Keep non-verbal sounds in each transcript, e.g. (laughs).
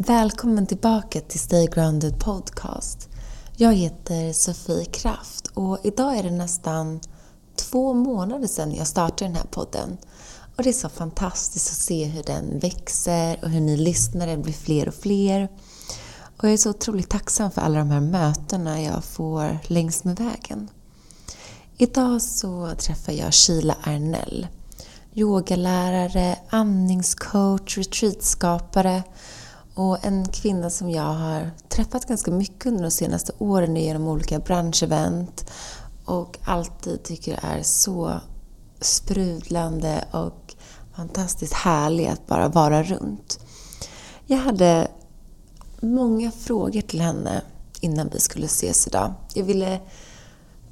Välkommen tillbaka till Stay Grounded Podcast. Jag heter Sofie Kraft och idag är det nästan två månader sedan jag startade den här podden. Och det är så fantastiskt att se hur den växer och hur ni lyssnare blir fler och fler. Och jag är så otroligt tacksam för alla de här mötena jag får längs med vägen. Idag så träffar jag Sheila Arnell. Yogalärare, andningscoach, retreatskapare och en kvinna som jag har träffat ganska mycket under de senaste åren genom olika branschevent och alltid tycker är så sprudlande och fantastiskt härlig att bara vara runt. Jag hade många frågor till henne innan vi skulle ses idag. Jag ville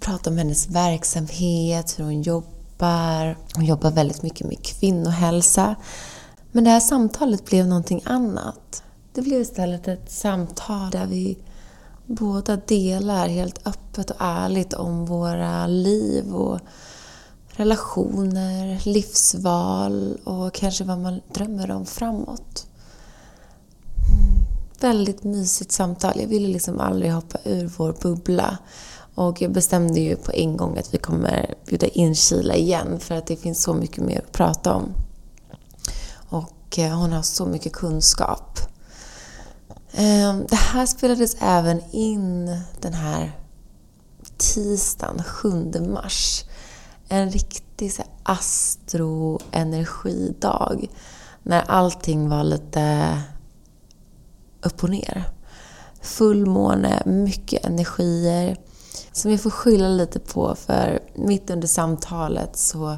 prata om hennes verksamhet, hur hon jobbar. Hon jobbar väldigt mycket med kvinnohälsa. Men det här samtalet blev någonting annat. Det blev istället ett samtal där vi båda delar helt öppet och ärligt om våra liv och relationer, livsval och kanske vad man drömmer om framåt. Mm, väldigt mysigt samtal. Jag ville liksom aldrig hoppa ur vår bubbla. Och jag bestämde ju på en gång att vi kommer bjuda in Kila igen för att det finns så mycket mer att prata om. Och eh, hon har så mycket kunskap. Ehm, det här spelades även in den här tisdagen, 7 mars. En riktig astroenergidag. När allting var lite upp och ner. Fullmåne, mycket energier. Som jag får skylla lite på för mitt under samtalet så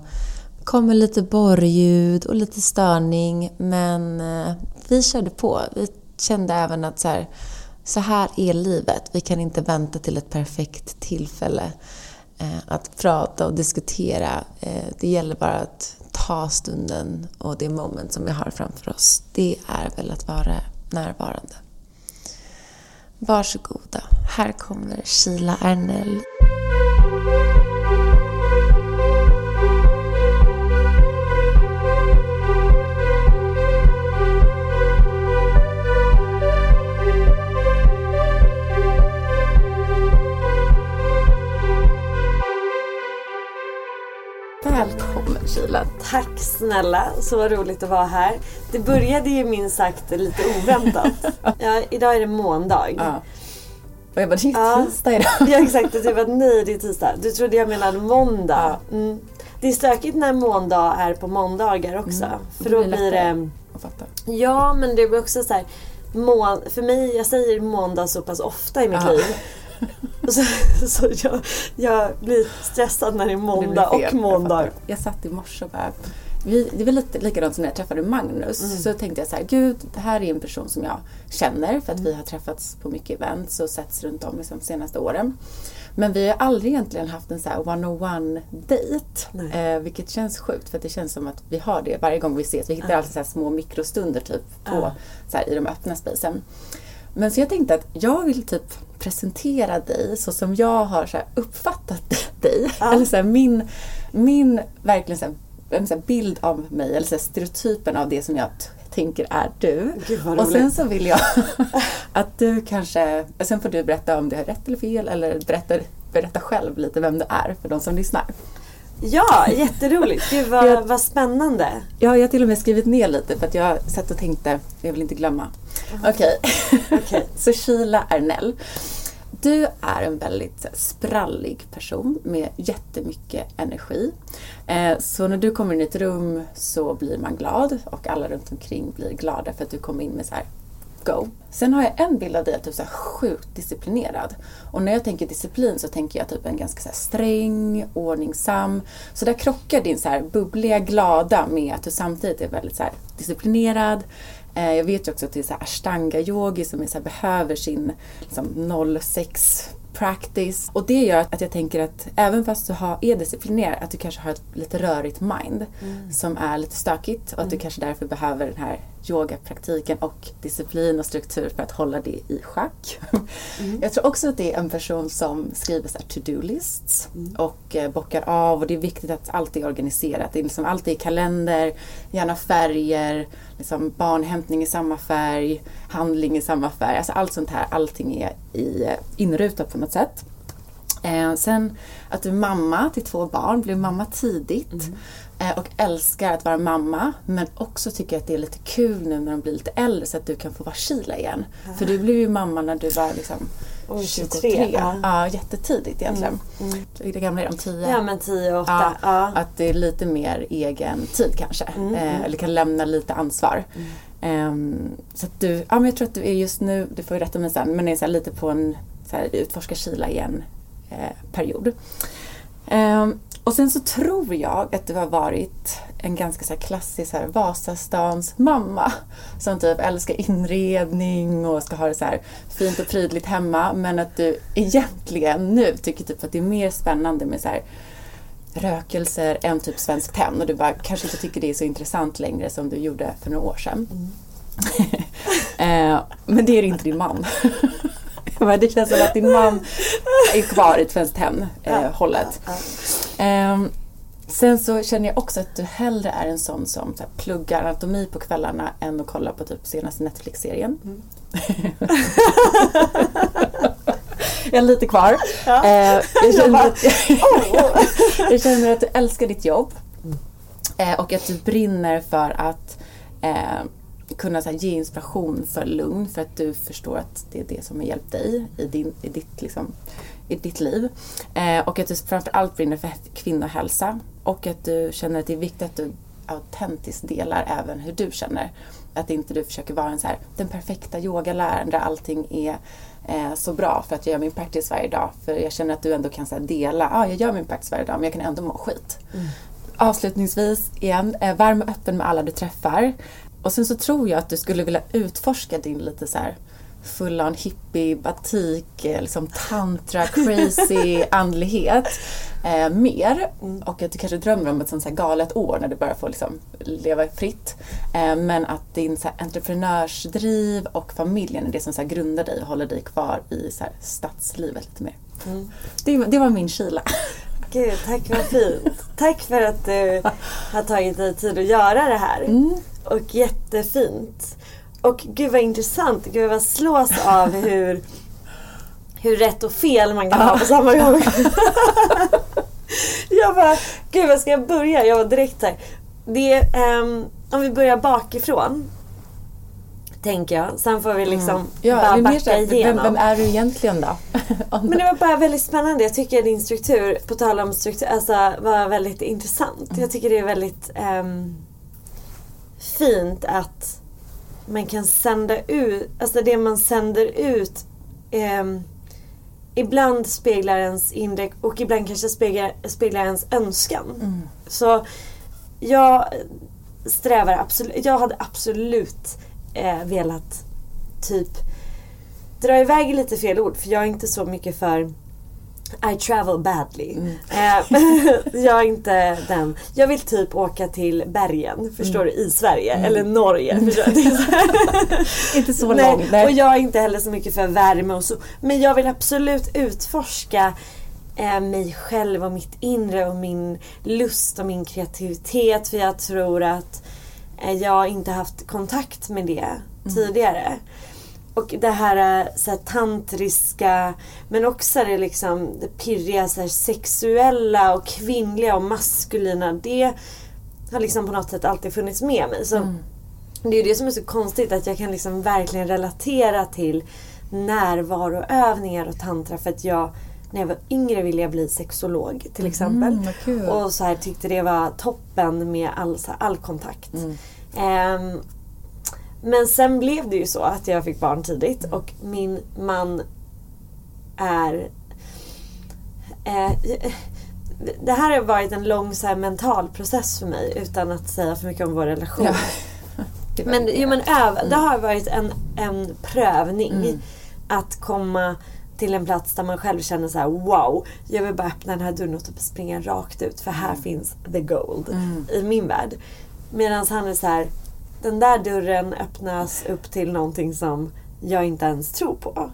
kommer lite borrljud och lite störning men eh, vi körde på. Vi kände även att så här, så här är livet. Vi kan inte vänta till ett perfekt tillfälle eh, att prata och diskutera. Eh, det gäller bara att ta stunden och det moment som vi har framför oss. Det är väl att vara närvarande. Varsågoda, här kommer Sheila Ernell. Kila. Tack snälla, så roligt att vara här. Det började ju minst sagt lite oväntat. (laughs) ja, idag är det måndag. Ja. Och jag bara, det är tisdag idag. ja exakt, du bara nej det är tisdag. Du trodde jag menade måndag. Ja. Mm. Det är stökigt när måndag är på måndagar också. Mm. För då blir det... Att fatta. Ja men det blir också så här, må... För mig, jag säger måndag så pass ofta i mitt ja. liv. Så, (laughs) så jag, jag, blir stressad när det är måndag och måndag. Jag, jag satt i morse och bara vi, det var lite likadant som när jag träffade Magnus. Mm. Så tänkte jag så här, gud, det här är en person som jag känner för att mm. vi har träffats på mycket events och setts runt om liksom, de senaste åren. Men vi har aldrig egentligen haft en så här one-on-one dejt. Eh, vilket känns sjukt för det känns som att vi har det varje gång vi ses. Vi hittar uh. alltid så små mikrostunder typ på, så här, i de öppna spacen. Men så jag tänkte att jag vill typ presentera dig så som jag har så uppfattat (laughs) dig. Ja. Eller så här, min, min verkligen så här, en så bild av mig, eller så stereotypen av det som jag tänker är du. Och sen så vill jag (laughs) att du kanske, sen får du berätta om det är rätt eller fel eller berätta, berätta själv lite vem du är för de som lyssnar. Ja, jätteroligt. Gud vad, jag, vad spännande. Ja, jag har till och med skrivit ner lite för att jag satt och tänkte, jag vill inte glömma. Okej, okay. (laughs) okay. så Sheila Ernell. Du är en väldigt sprallig person med jättemycket energi. Eh, så när du kommer in i ett rum så blir man glad och alla runt omkring blir glada för att du kommer in med så här go. Sen har jag en bild av dig att du är så sjukt disciplinerad. Och när jag tänker disciplin så tänker jag typ en ganska så sträng, ordningsam. Så där krockar din så här bubbliga, glada med att du samtidigt är väldigt så disciplinerad. Eh, jag vet ju också att det är så ashtanga-yogi som är så behöver sin liksom, 06 practice. Och det gör att jag tänker att även fast du har, är disciplinerad, att du kanske har ett lite rörigt mind mm. som är lite stökigt och att mm. du kanske därför behöver den här yogapraktiken och disciplin och struktur för att hålla det i schack. Mm. Jag tror också att det är en person som skriver to-do-lists mm. och eh, bockar av och det är viktigt att allt är organiserat. Det är liksom alltid i kalender, gärna färger, liksom barnhämtning i samma färg, handling i samma färg. Alltså allt sånt här, allting är i, eh, inrutat på något sätt. Eh, sen att du är mamma till två barn, blev mamma tidigt. Mm. Eh, och älskar att vara mamma men också tycker att det är lite kul nu när de blir lite äldre så att du kan få vara Kila igen. Ja. För du blev ju mamma när du var liksom Oj, 23. Ja. ja, jättetidigt egentligen. Mm. Mm. Gamla är de? 10? Ja, men 10 och 8. Ja, ja, Att det är lite mer egen tid kanske. Mm. Eh, mm. eller kan lämna lite ansvar. Um, så att du, ja men jag tror att du är just nu, du får ju rätta mig sen, men är så lite på en så här, utforska Kila igen eh, period. Um, och sen så tror jag att du har varit en ganska så klassisk så här Vasastans mamma. Som typ älskar inredning och ska ha det så här fint och prydligt hemma. Men att du egentligen nu tycker typ att det är mer spännande med så här rökelser än typ Svensk Tenn. Och du bara kanske inte tycker det är så intressant längre som du gjorde för några år sedan. Mm. (laughs) Eh, men det är inte din man. (laughs) (laughs) det känns som att din man är kvar i Svenskt Tenn-hållet. Ja, ja, ehm, sen så känner jag också att du hellre är en sån som så här, pluggar anatomi på kvällarna än att kolla på typ senaste Netflix-serien. Mm. (laughs) jag är lite kvar. Ja. Eh, jag, känner att, (laughs) jag känner att du älskar ditt jobb. Mm. Eh, och att du brinner för att eh, kunna här, ge inspiration för lugn för att du förstår att det är det som har hjälpt dig i, din, i, ditt, liksom, i ditt liv. Eh, och att du framförallt brinner för kvinnohälsa och att du känner att det är viktigt att du autentiskt delar även hur du känner. Att inte du försöker vara en så här, den perfekta yogaläraren där allting är eh, så bra för att jag gör min practice varje dag. För jag känner att du ändå kan så här, dela, ja ah, jag gör min practice varje dag men jag kan ändå må skit. Mm. Avslutningsvis igen, eh, varm och öppen med alla du träffar. Och sen så tror jag att du skulle vilja utforska din lite så här full on hippie, batik, eh, liksom tantra, crazy (laughs) andlighet eh, mer. Mm. Och att du kanske drömmer om ett sånt så galet år när du bara får liksom leva fritt. Eh, men att din så här, entreprenörsdriv och familjen är det som så här, grundar dig och håller dig kvar i så här, stadslivet lite mer. Mm. Det, det var min kila. Gud, tack vad fint. tack för att du har tagit dig tid att göra det här. Mm och jättefint. Och gud vad intressant, gud vad slås av (laughs) hur, hur rätt och fel man kan ha på samma gång. (laughs) jag bara, gud vad ska jag börja? Jag var direkt här. Det, um, om vi börjar bakifrån. Tänker jag. Sen får vi liksom mm. ja, bara backa så, igenom. Vem, vem, är du egentligen då? (laughs) Men det var bara väldigt spännande. Jag tycker din struktur, på tal om struktur, alltså, var väldigt intressant. Mm. Jag tycker det är väldigt um, fint att man kan sända ut, alltså det man sänder ut eh, ibland speglar ens inre och ibland kanske speglar, speglar ens önskan. Mm. Så jag strävar absolut, jag hade absolut eh, velat typ dra iväg lite fel ord för jag är inte så mycket för i travel badly. Mm. Eh, (laughs) jag är inte den. Jag vill typ åka till bergen, förstår mm. du, i Sverige. Mm. Eller Norge. Mm. (laughs) inte så långt. Och jag är inte heller så mycket för värme och så. Men jag vill absolut utforska eh, mig själv och mitt inre och min lust och min kreativitet. För jag tror att eh, jag inte haft kontakt med det mm. tidigare. Och det här, eh, så här tantriska men också det liksom det pirriga så här, sexuella och kvinnliga och maskulina. Det har liksom på något sätt alltid funnits med mig. Så mm. Det är det som är så konstigt att jag kan liksom verkligen relatera till närvaroövningar och tantra för att jag när jag var yngre ville jag bli sexolog till mm, exempel. Mm, och så här, tyckte det var toppen med all, här, all kontakt. Mm. Um, men sen blev det ju så att jag fick barn tidigt och min man är... Eh, det här har varit en lång så här, mental process för mig utan att säga för mycket om vår relation. Ja. (laughs) Men, jo, men öv, mm. det har varit en, en prövning mm. att komma till en plats där man själv känner så här: wow, jag vill bara öppna den här dörren och typ springa rakt ut för här mm. finns the gold mm. i min värld. Medan han är så här, den där dörren öppnas upp till någonting som jag inte ens tror på.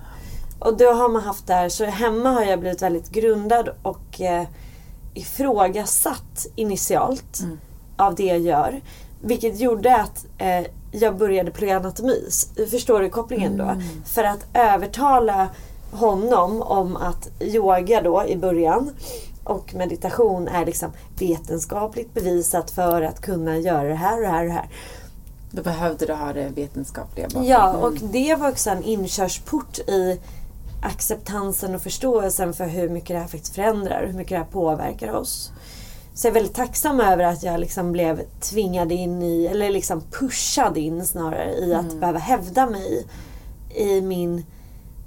Och då har man haft där, så hemma har jag blivit väldigt grundad och eh, ifrågasatt initialt mm. av det jag gör. Vilket gjorde att eh, jag började plugga anatomi. Förstår du kopplingen då? Mm. För att övertala honom om att yoga då i början och meditation är liksom vetenskapligt bevisat för att kunna göra det här och det här och det här. Då behövde du ha det vetenskapliga bakom. Ja, och det var också en inkörsport i acceptansen och förståelsen för hur mycket det här faktiskt förändrar, hur mycket det här påverkar oss. Så jag är väldigt tacksam över att jag liksom blev tvingad in i, eller liksom pushad in snarare i att mm. behöva hävda mig i min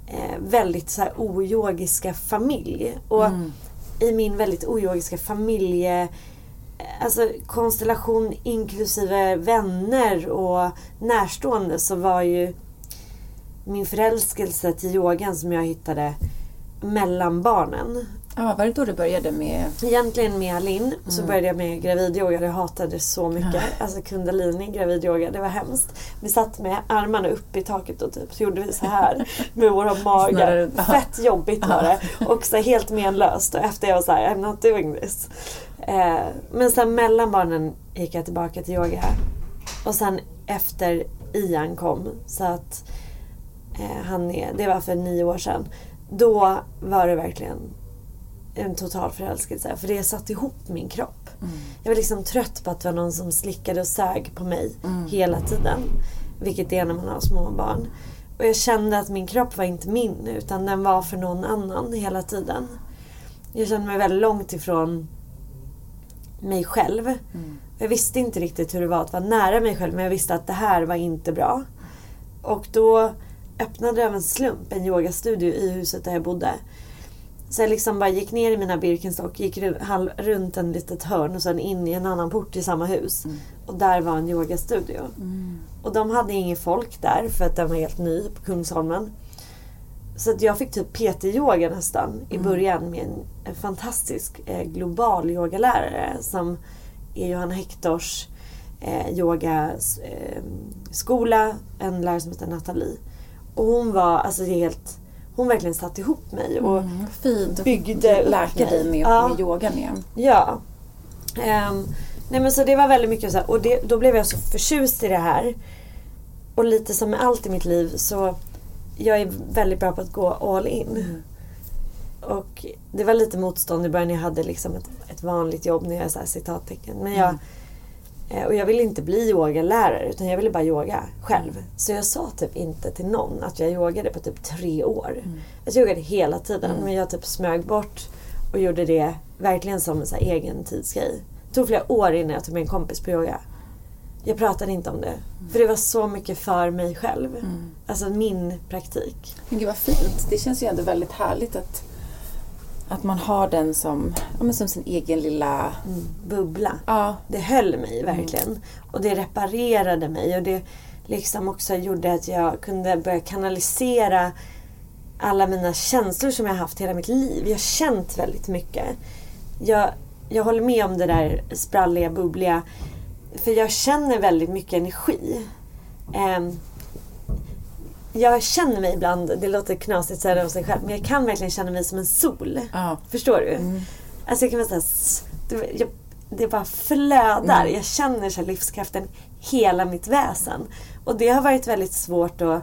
eh, väldigt så här oyogiska familj. Och mm. i min väldigt oyogiska familje alltså konstellation inklusive vänner och närstående så var ju min förälskelse till yogan som jag hittade mellan barnen. Ja, var det då du började med? Egentligen med Alin mm. så började jag med gravidyoga. Jag hatade det så mycket. Ja. Alltså kundalini gravidyoga, det var hemskt. Vi satt med armarna upp i taket och typ så gjorde vi så här (laughs) med våra magar. Fett jobbigt var det. Och så helt menlöst. Och efter jag var så här, I'm not doing this. Eh, men sen mellan barnen gick jag tillbaka till yoga. Och sen efter Ian kom, så att eh, han är, det var för nio år sedan. Då var det verkligen en total förälskelse. För det satt ihop min kropp. Mm. Jag var liksom trött på att det var någon som slickade och sög på mig mm. hela tiden. Vilket det är när man har små barn. Och jag kände att min kropp var inte min utan den var för någon annan hela tiden. Jag kände mig väldigt långt ifrån mig själv. Mm. Jag visste inte riktigt hur det var att vara nära mig själv men jag visste att det här var inte bra. Och då öppnade jag av en slump en yogastudio i huset där jag bodde. Så jag liksom bara gick ner i mina Birkenstock, gick runt en litet hörn och sen in i en annan port i samma hus. Mm. Och där var en yogastudio. Mm. Och de hade inget folk där för att den var helt ny på Kungsholmen. Så att jag fick typ PT-yoga nästan i mm. början med en, fantastisk eh, global yogalärare som är Johanna Hektors eh, yogaskola. Eh, en lärare som heter Nathalie. Och hon var alltså helt... Hon verkligen satte ihop mig och mm, fint. byggde Lärka dig med, ja. med yoga med. Ja. Um, nej men så det var väldigt mycket så här, och det, då blev jag så förtjust i det här. Och lite som med allt i mitt liv så jag är väldigt bra på att gå all in. Mm. Och det var lite motstånd i början. Jag hade liksom ett, ett vanligt jobb när jag är så här citattecken. Men jag, mm. Och jag ville inte bli yogalärare utan jag ville bara yoga själv. Mm. Så jag sa typ inte till någon att jag yogade på typ tre år. Mm. Jag yogade hela tiden mm. men jag typ smög bort och gjorde det verkligen som en så egen tidsgrej. Det tog flera år innan jag tog med en kompis på yoga. Jag pratade inte om det. För det var så mycket för mig själv. Mm. Alltså min praktik. Men gud vad fint. Det känns ju ändå väldigt härligt att, att man har den som, ja, som sin egen lilla... Mm, bubbla. Ja. Det höll mig mm. verkligen. Mm. Och det reparerade mig. Och det liksom också gjorde att jag kunde börja kanalisera alla mina känslor som jag haft hela mitt liv. Jag har känt väldigt mycket. Jag, jag håller med om det där spralliga, bubbliga för jag känner väldigt mycket energi. Eh, jag känner mig ibland, det låter knasigt säga det om sig själv, men jag kan verkligen känna mig som en sol. Ah. Förstår du? Mm. Alltså jag kan vara såhär, det bara flödar. Mm. Jag känner så livskraften hela mitt väsen. Och det har varit väldigt svårt att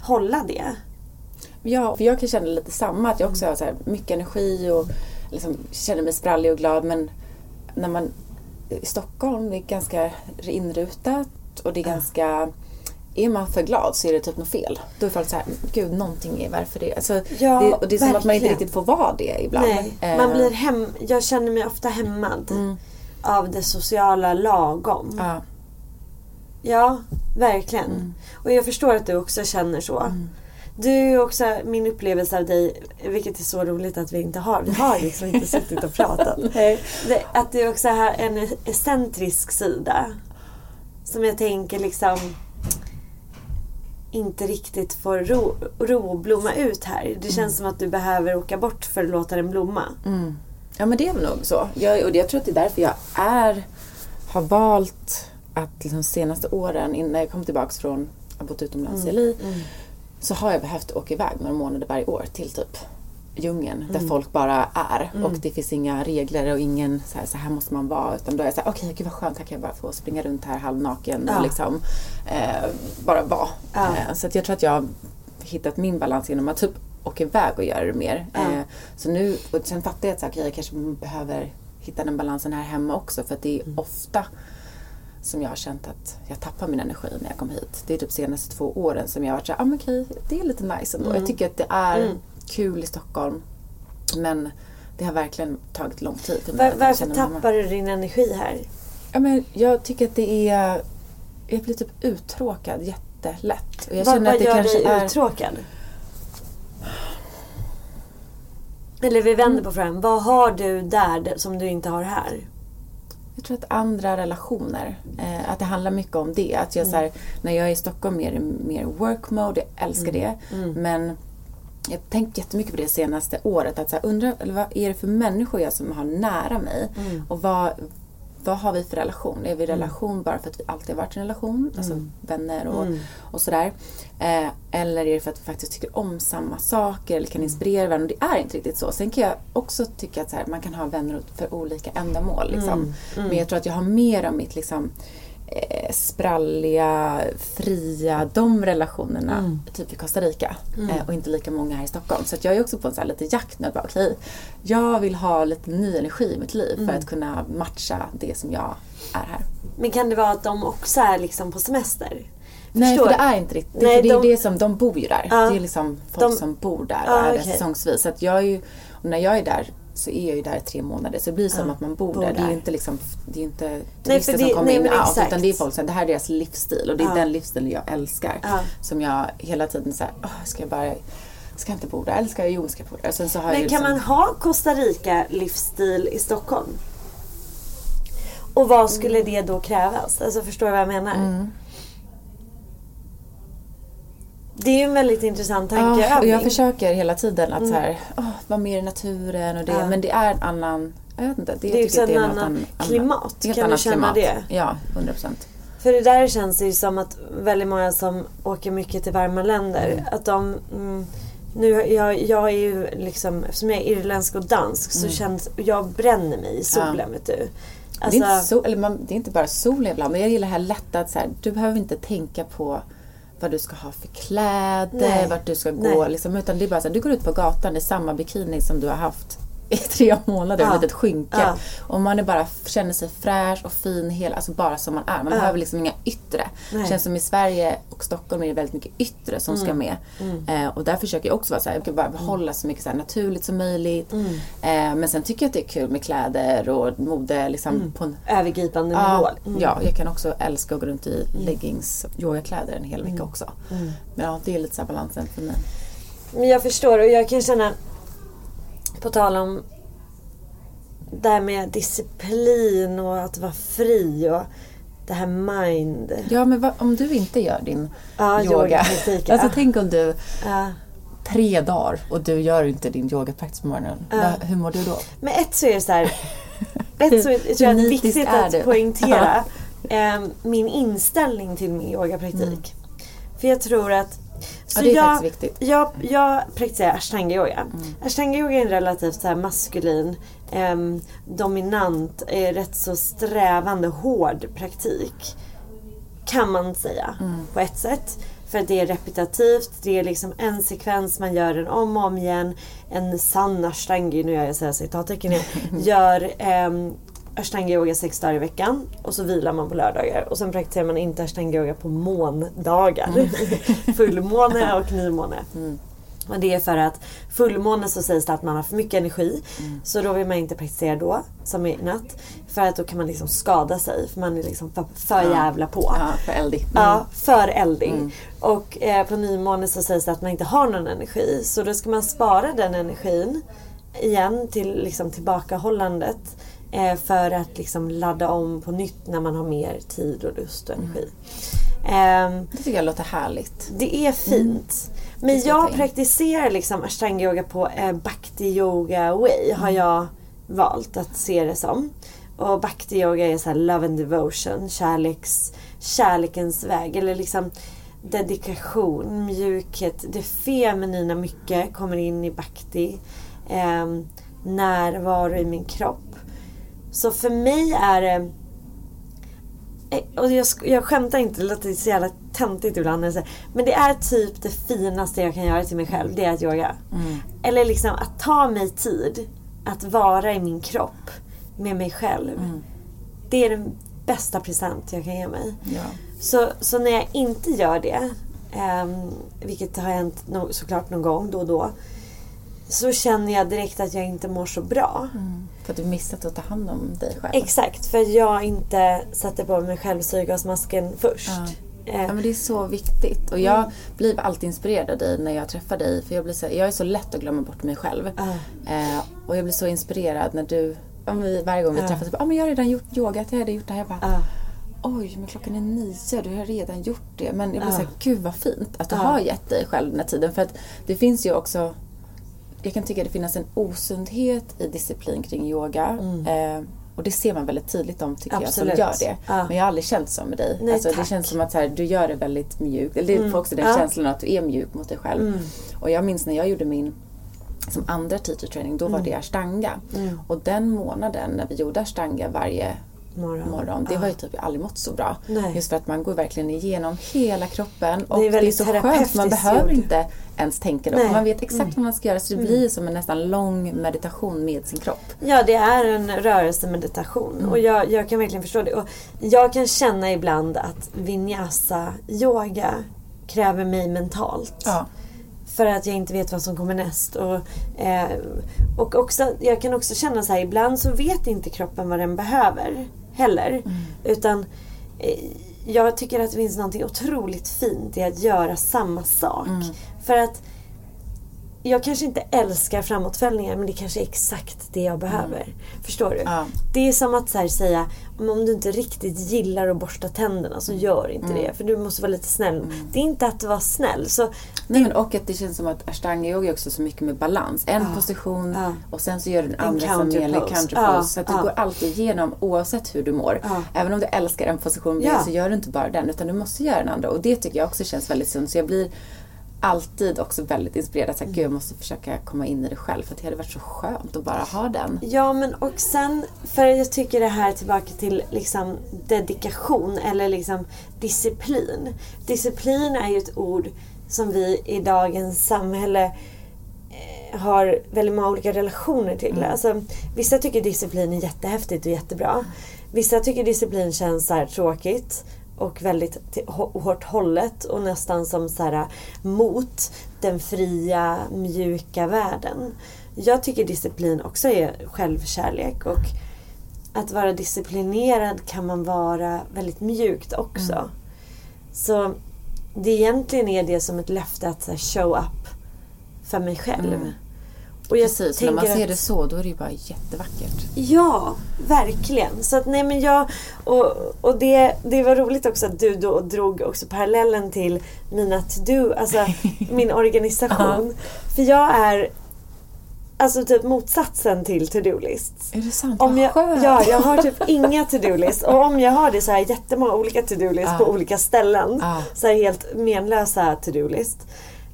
hålla det. Ja, för jag kan känna lite samma. Att jag också har så mycket energi och liksom känner mig sprallig och glad. Men när man i Stockholm det är ganska inrutat och det är ganska är man för glad så är det typ något fel. Då är folk såhär, gud någonting är varför det alltså, ja, det, Och det är som att man inte riktigt får vara det ibland. Nej, eh. man blir hem, jag känner mig ofta hämmad mm. av det sociala lagom. Ja, ja verkligen. Mm. Och jag förstår att du också känner så. Mm. Du är också min upplevelse av dig, vilket är så roligt att vi inte har, vi har liksom inte suttit och pratat. (laughs) Att du också har en excentrisk sida. Som jag tänker liksom inte riktigt får ro, ro blomma ut här. Det känns mm. som att du behöver åka bort för att låta den blomma. Mm. Ja men det är nog så. Jag, och jag tror att det är därför jag är, har valt att liksom senaste åren innan jag kom tillbaka från, att ha bott utomlands mm. i LA, mm. Så har jag behövt åka iväg några månader varje år till typ djungeln mm. där folk bara är mm. och det finns inga regler och ingen så här, så här måste man vara utan då är jag såhär, okej okay, gud vad skönt, här kan jag bara få springa runt här halvnaken ja. och liksom eh, bara vara. Ja. Eh, så jag tror att jag har hittat min balans genom att typ åka iväg och göra det mer. Ja. Eh, så nu, och sen fattar jag att så, okay, jag kanske behöver hitta den balansen här hemma också för att det är mm. ofta som jag har känt att jag tappar min energi när jag kom hit. Det är typ senaste två åren som jag har varit såhär, ah, men okej, det är lite nice ändå. Mm. Jag tycker att det är mm kul i Stockholm. Men det har verkligen tagit lång tid. Var, varför tappar du din energi här? Ja, men jag tycker att det är... Jag blir typ uttråkad jättelätt. Och jag vad vad att det gör dig är... uttråkad? Eller vi vänder på frågan. Vad har du där som du inte har här? Jag tror att andra relationer, eh, att det handlar mycket om det. Att jag, mm. så här, när jag är i Stockholm är det mer work mode, jag älskar mm. det. Mm. Men jag har tänkt jättemycket på det senaste året. Att så här, undra, eller vad är det för människor jag som har nära mig? Mm. Och vad, vad har vi för relation? Är vi i mm. relation mm. bara för att vi alltid har varit i en relation? Alltså mm. vänner och, mm. och sådär. Eh, eller är det för att vi faktiskt tycker om samma saker eller kan mm. inspirera varandra? Och det är inte riktigt så. Sen kan jag också tycka att här, man kan ha vänner för olika ändamål. Liksom. Men jag tror att jag har mer av mitt liksom, eh, spralliga, fria, de relationerna mm. typ i Costa Rica mm. eh, och inte lika många här i Stockholm. Så jag är också på en så här lite jakt nu. Bara, okay, jag vill ha lite ny energi i mitt liv mm. för att kunna matcha det som jag är här. Men kan det vara att de också är liksom på semester? Nej, för det är inte riktigt. Nej, det, de... det är som, de bor ju där. Uh, det är liksom folk de... som bor där uh, är okay. säsongsvis. Så att jag är ju, när jag är där så är jag ju där i tre månader. Så det blir som ja, att man bor, bor där. där. Det är inte, liksom, det är inte turister nej, det, som kommer nej, in och out. Utan det är folk som, det här är deras livsstil. Och det är ja. den livsstilen jag älskar. Ja. Som jag hela tiden säger, ska jag bara ska jag inte bo där? Eller ska jag, jo, ska jag bo där? Sen så har Men jag kan liksom... man ha Costa Rica-livsstil i Stockholm? Och vad skulle mm. det då krävas? Alltså förstår du vad jag menar? Mm. Det är ju en väldigt intressant tankeövning. Ja, och jag försöker hela tiden att mm. så här, oh, vara mer i naturen och det. Ja. Men det är en annan, jag vet inte. Det, det är också annat annan, klimat. Kan du känna klimat. det? Ja, 100 procent. För det där känns ju som att väldigt många som åker mycket till varma länder, mm. att de mm, nu, jag, jag är ju liksom, eftersom jag är irländsk och dansk mm. så känns, jag bränner mig i solen ja. vet du. Alltså, det, är inte alltså- sol, man, det är inte bara solen ibland, men jag gillar det här lätta att så här, du behöver inte tänka på vad du ska ha för kläder, Nej. vart du ska gå. Liksom, utan det är bara så att du går ut på gatan i samma bikini som du har haft i tre månader, ja. ett litet skynke. Ja. Och man är bara, känner sig fräsch och fin, hela, alltså bara som man är. Man ja. behöver liksom inga yttre. Det känns som i Sverige och Stockholm är det väldigt mycket yttre som mm. ska med. Mm. Eh, och där försöker jag också vara så här, jag vill bara behålla så mycket så naturligt som möjligt. Mm. Eh, men sen tycker jag att det är kul med kläder och mode. Liksom, mm. på en, Övergripande nivå. Mm. Ja, jag kan också älska att gå runt i mm. leggings och yogakläder en hel vecka också. Men ja, det är lite så balansen för mig. Men jag förstår och jag kan känna på tal om det här med disciplin och att vara fri och det här mind. Ja, men vad, om du inte gör din ja, yoga. alltså ja. tänk om du ja. tre dagar och du gör inte din yogapraktis på morgonen. Ja. Hur mår du då? Men ett så är det så här, (laughs) ett så är, tror jag är viktigt är att du? poängtera eh, min inställning till min yogapraktik. Mm. För jag tror att så ja, det är jag, faktiskt viktigt. Jag, jag praktiserar ashtanga-yoga. Mm. Ashtanga-yoga är en relativt så maskulin, eh, dominant, eh, rätt så strävande, hård praktik. Kan man säga mm. på ett sätt. För det är repetitivt, det är liksom en sekvens, man gör den om och om igen. En sann ashtangi, nu gör jag så citattecken (laughs) gör eh, ashtanga-yoga sex dagar i veckan och så vilar man på lördagar. Och sen praktiserar man inte ashtanga-yoga på måndagar. Mm. (laughs) Fullmåne och nymåne. Mm. Och det är för att fullmåne så sägs det att man har för mycket energi. Mm. Så då vill man inte praktisera då, som i natt. För att då kan man liksom skada sig. För man är liksom för, för ja. jävla på. Ja, för eldig. Mm. Ja, för eldig. Mm. Och eh, på nymåne så sägs det att man inte har någon energi. Så då ska man spara den energin igen till liksom tillbakahållandet. Eh, för att liksom ladda om på nytt när man har mer tid och lust och energi. Mm. Det tycker jag låter härligt. Det är fint. Mm. Men jag praktiserar liksom ashtanga-yoga på eh, bhakti yoga way har mm. jag valt att se det som. Och bhakti yoga är så här love and devotion, kärleks, kärlekens väg. Eller liksom dedikation, mjukhet. Det feminina mycket kommer in i bhakti. Eh, närvaro i min kropp. Så för mig är det... Eh, och jag, jag skämtar inte, det låter så jävla töntigt ibland. Men det är typ det finaste jag kan göra till mig själv. Det är att yoga. Mm. Eller liksom att ta mig tid att vara i min kropp med mig själv. Mm. Det är den bästa present jag kan ge mig. Ja. Så, så när jag inte gör det, um, vilket har hänt no såklart någon gång då och då, så känner jag direkt att jag inte mår så bra. Mm. För att du missat att ta hand om dig själv? Exakt, för jag inte satte på mig själv syrgasmasken först. Ja. Eh. Ja, men det är så viktigt. Och jag mm. blir alltid inspirerad av dig när jag träffar dig. För jag, blir så, jag är så lätt att glömma bort mig själv. Uh. Eh, och jag blir så inspirerad när du, om vi, varje gång vi uh. träffas, ja men jag har redan gjort yoga, jag hade gjort det här. Jag bara, uh. Oj, men klockan är nio, du har redan gjort det. Men jag blir uh. såhär, gud vad fint att du har gett dig själv den här tiden. För att det finns ju också, jag kan tycka att det finns en osundhet i disciplin kring yoga. Mm. Eh, och det ser man väldigt tydligt om tycker Absolut. jag som gör det. Ja. Men jag har aldrig känt så med dig. Nej, alltså, det känns som att så här, du gör det väldigt mjukt. Eller mm. också den ja. känslan att du är mjuk mot dig själv. Mm. Och jag minns när jag gjorde min som andra teacher training, då var mm. det ashtanga. Mm. Och den månaden när vi gjorde ashtanga varje morgon. morgon. Det har ju typ aldrig mått så bra. Nej. Just för att man går verkligen igenom hela kroppen. Och det är, det är så skönt, man behöver gjord. inte ens tänka då. Man vet exakt mm. vad man ska göra så det mm. blir som en nästan lång meditation med sin kropp. Ja, det är en rörelsemeditation. Mm. Och jag, jag kan verkligen förstå det. Och jag kan känna ibland att vinyasa yoga kräver mig mentalt. Ja. För att jag inte vet vad som kommer näst. Och, eh, och också, jag kan också känna så här, ibland så vet inte kroppen vad den behöver heller. Mm. Utan eh, jag tycker att det finns något otroligt fint i att göra samma sak. Mm. För att jag kanske inte älskar framåtfällningar men det kanske är exakt det jag behöver. Mm. Förstår du? Ja. Det är som att så säga om du inte riktigt gillar att borsta tänderna så gör inte mm. det. För du måste vara lite snäll. Mm. Det är inte att vara snäll. Så Nej, men och att det känns som att ashtanga yoga är också så mycket med balans. En ah, position ah, och sen så gör du den andra som gäller counter ah, Så att du går alltid igenom oavsett hur du mår. Även om du älskar en position ja. så gör du inte bara den utan du måste göra den andra. Och det tycker jag också känns väldigt sunt. Så jag blir alltid också väldigt inspirerad. Så här, Gud, jag måste försöka komma in i det själv för det hade varit så skönt att bara ha den. Ja, men och sen, för jag tycker det här tillbaka till liksom dedikation eller liksom disciplin. Disciplin är ju ett ord som vi i dagens samhälle eh, har väldigt många olika relationer till. Mm. Alltså, vissa tycker disciplin är jättehäftigt och jättebra. Vissa tycker disciplin känns så tråkigt och väldigt hårt hållet och nästan som så här, mot den fria, mjuka världen. Jag tycker disciplin också är självkärlek och att vara disciplinerad kan man vara väldigt mjukt också. Mm. Så det egentligen är det som ett löfte att här, show up för mig själv. Mm. Och jag Precis, när man ser att, det så då är det ju bara jättevackert. Ja, verkligen. Så att, nej, men jag, och och det, det var roligt också att du då drog också parallellen till mina to-do, alltså (laughs) min organisation. För jag är Alltså typ motsatsen till to-do-lists. Är det sant? Om jag, ja, jag har typ inga to-do-lists. Och om jag har det så här jättemånga olika to-do-lists ah. på olika ställen. Ah. Så här helt menlösa to-do-list.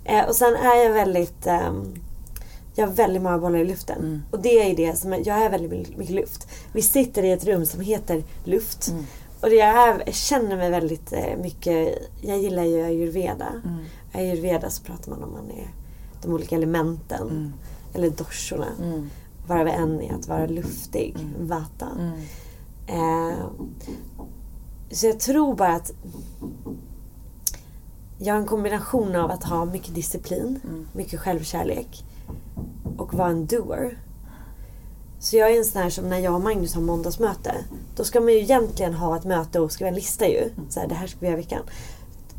Eh, och sen är jag väldigt um, jag har väldigt många bollar i luften. Mm. Och det är det som, jag är väldigt mycket luft. Vi sitter i ett rum som heter luft. Mm. Och jag, är, känner mig väldigt eh, mycket, jag gillar ju ayurveda. Mm. ayurveda så pratar man om man är de olika elementen. Mm. Eller doshorna. Mm. Varav en är att vara luftig, mm. vata. Mm. Eh, så jag tror bara att jag har en kombination av att ha mycket disciplin, mm. mycket självkärlek och vara en doer. Så jag är en sån här som när jag och Magnus har måndagsmöte. Då ska man ju egentligen ha ett möte och skriva en lista ju. Så här, det här ska vi göra i veckan.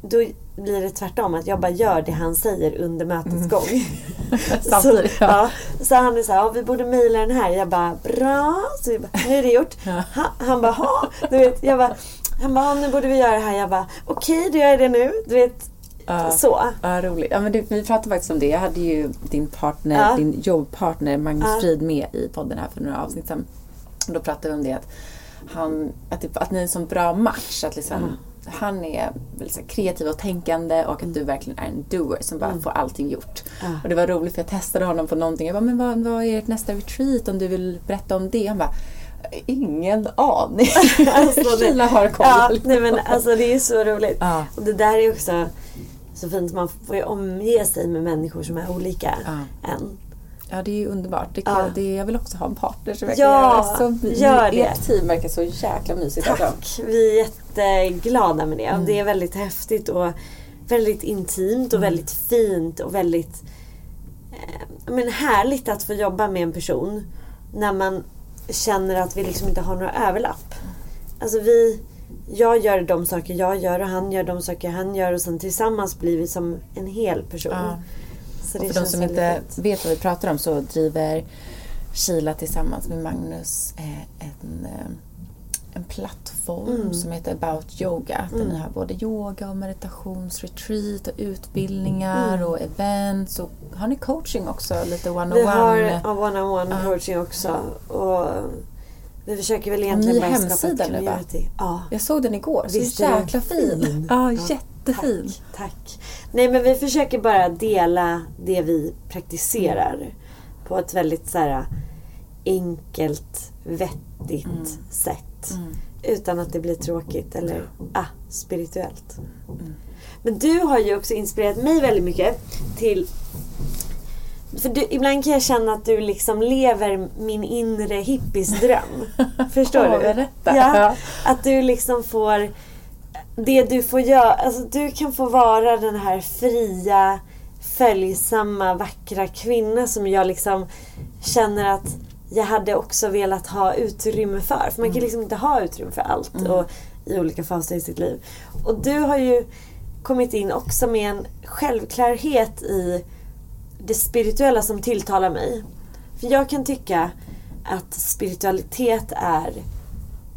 Då blir det tvärtom, att jag bara gör det han säger under mötets mm. gång. (laughs) Så, ja. så han är så här, ja, vi borde mejla den här. Jag bara, bra. Så bara, nu är det gjort. Ja. Han, han bara, ha. Du vet, jag bara, han bara, nu borde vi göra det här. Jag bara, okej, okay, då gör jag det nu. Du vet, Uh, så. Ja, roligt. Ja, men det, vi pratade faktiskt om det. Jag hade ju din partner, uh. din jobbpartner Magnus uh. Frid med i podden här för några avsnitt sedan. Då pratade vi om det att han, att, att ni är en sån bra match. Att liksom, mm. Han är väldigt kreativ och tänkande och att du verkligen är en doer som bara mm. får allting gjort. Mm. Och det var roligt för jag testade honom på någonting. Jag bara, men vad, vad är ert nästa retreat om du vill berätta om det? Han bara, Ingen aning. (laughs) alltså, Kila har koll. Ja, nej, men alltså, det är så roligt. Och det där är också så fint. Man får ju omge sig med människor som är olika ja. än. Ja, det är ju underbart. Det kan, ja. det, jag vill också ha en partner som verkar ja, göra så gör det. Ert team verkar så jäkla mysigt. Tack! Alltså. Vi är jätteglada med det. Mm. Det är väldigt häftigt och väldigt intimt och mm. väldigt fint och väldigt eh, men härligt att få jobba med en person när man känner att vi liksom inte har några överlapp. Alltså vi, jag gör de saker jag gör och han gör de saker han gör och sen tillsammans blir vi som en hel person. Ja. Och för de som inte vet vad vi pratar om så driver Kila tillsammans med Magnus eh, en, eh, en plattform mm. som heter About Yoga. Där mm. ni har både yoga och meditationsretreat och utbildningar mm. och events. Och har ni coaching också? Lite one-on-one? Vi har one-on-one uh. coaching också. Och vi försöker väl egentligen bara skapa ett community. Nu, ja. Jag såg den igår. Visst så jäkla fin. fin. Ja, jättefin. Tack, tack. Nej men vi försöker bara dela det vi praktiserar. Mm. På ett väldigt så här, enkelt, vettigt mm. sätt. Mm. Utan att det blir tråkigt eller ah, spirituellt. Mm. Men du har ju också inspirerat mig väldigt mycket till för du, ibland kan jag känna att du liksom lever min inre hippiesdröm. (laughs) Förstår du? Berätta. Ja, att du liksom får... Det du får göra... Alltså du kan få vara den här fria, följsamma, vackra kvinna som jag liksom känner att jag hade också velat ha utrymme för. För man kan mm. liksom inte ha utrymme för allt mm. och, i olika faser i sitt liv. Och du har ju kommit in också med en självklarhet i det spirituella som tilltalar mig. För jag kan tycka att spiritualitet är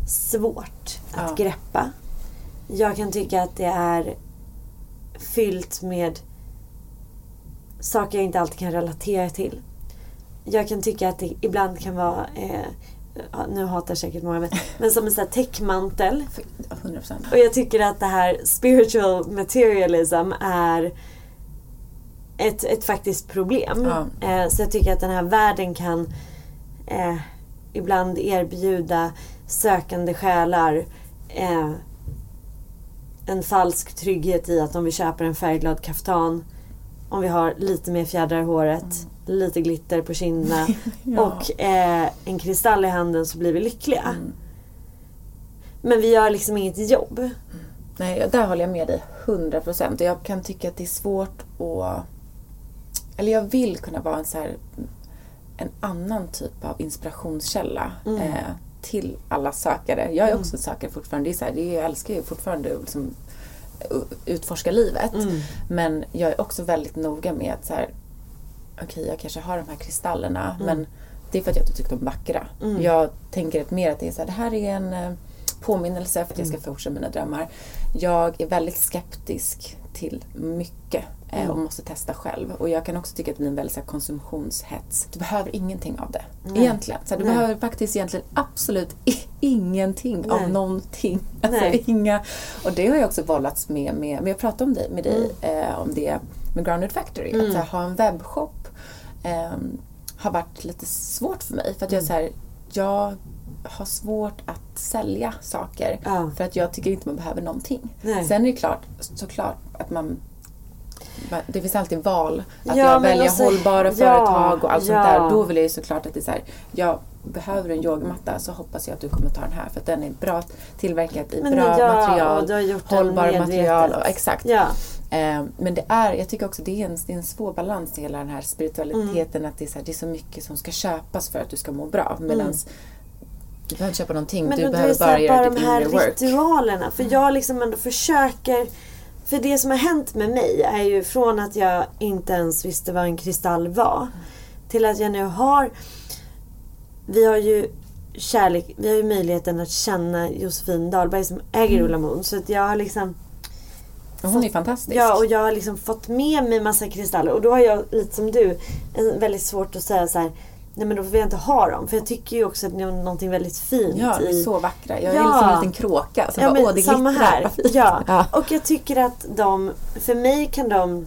svårt att ja. greppa. Jag kan tycka att det är fyllt med saker jag inte alltid kan relatera till. Jag kan tycka att det ibland kan vara eh, nu hatar säkert många mig, (laughs) men som en sån här täckmantel. 100%. Och jag tycker att det här spiritual materialism är ett, ett faktiskt problem. Ja. Eh, så jag tycker att den här världen kan eh, ibland erbjuda sökande själar eh, en falsk trygghet i att om vi köper en färgglad kaftan, om vi har lite mer fjädrar i håret, mm. lite glitter på kinderna (laughs) ja. och eh, en kristall i handen så blir vi lyckliga. Mm. Men vi gör liksom inget jobb. Nej, där håller jag med dig 100 procent. Jag kan tycka att det är svårt att eller jag vill kunna vara en så här, en annan typ av inspirationskälla mm. eh, till alla sökare. Jag är mm. också sökare fortfarande. Det är så här, det, jag älskar ju fortfarande liksom, utforska livet. Mm. Men jag är också väldigt noga med att så här, okej okay, jag kanske har de här kristallerna mm. men det är för att jag inte tycker de är vackra. Mm. Jag tänker mer att det är så här, det här är en eh, påminnelse för att jag ska mm. fortsätta mina drömmar. Jag är väldigt skeptisk till mycket eh, och mm. måste testa själv. Och jag kan också tycka att det blir en väldigt så här, konsumtionshets. Du behöver ingenting av det. Nej. Egentligen. Så du Nej. behöver faktiskt egentligen absolut ingenting Nej. av någonting. (laughs) Alltså, inga, och det har jag också vållats med, med, men jag pratade om, det, med dig mm. eh, om det med Grounded Factory. Mm. Att här, ha en webbshop eh, har varit lite svårt för mig. För att jag, mm. så här, jag har svårt att sälja saker. Ja. För att jag tycker inte man behöver någonting. Nej. Sen är det klart, såklart att man det finns alltid val. Att ja, jag väljer alltså, hållbara ja, företag och allt ja. sånt där. Då vill jag ju såklart att det är så här, jag behöver en yogamatta så hoppas jag att du kommer ta den här för att den är bra tillverkad i men bra ja, material. Du har gjort hållbara material. Och, exakt. Ja. Eh, men det är, jag tycker också det är en, det är en svår balans i hela den här spiritualiteten. Mm. Att det är, så här, det är så mycket som ska köpas för att du ska må bra. Medans mm. Du behöver inte köpa någonting, men du behöver bara göra ditt inre work. de här ritualerna. För mm. jag liksom ändå försöker för det som har hänt med mig är ju från att jag inte ens visste vad en kristall var. Till att jag nu har... Vi har ju kärlek, vi har ju möjligheten att känna Josefin Dahlberg som äger mm. Ulla Moon. Så att jag har liksom... Hon fått, är fantastisk. Ja, och jag har liksom fått med mig massa kristaller. Och då har jag, lite som du, väldigt svårt att säga så här, nej men då vill jag inte ha dem. För jag tycker ju också att det är någonting väldigt fint Ja, de är så vackra. Jag ja. är liksom en liten kråka. Så ja, bara, men, åh, det samma här. Ja. (laughs) ja. Och jag tycker att de, för mig kan de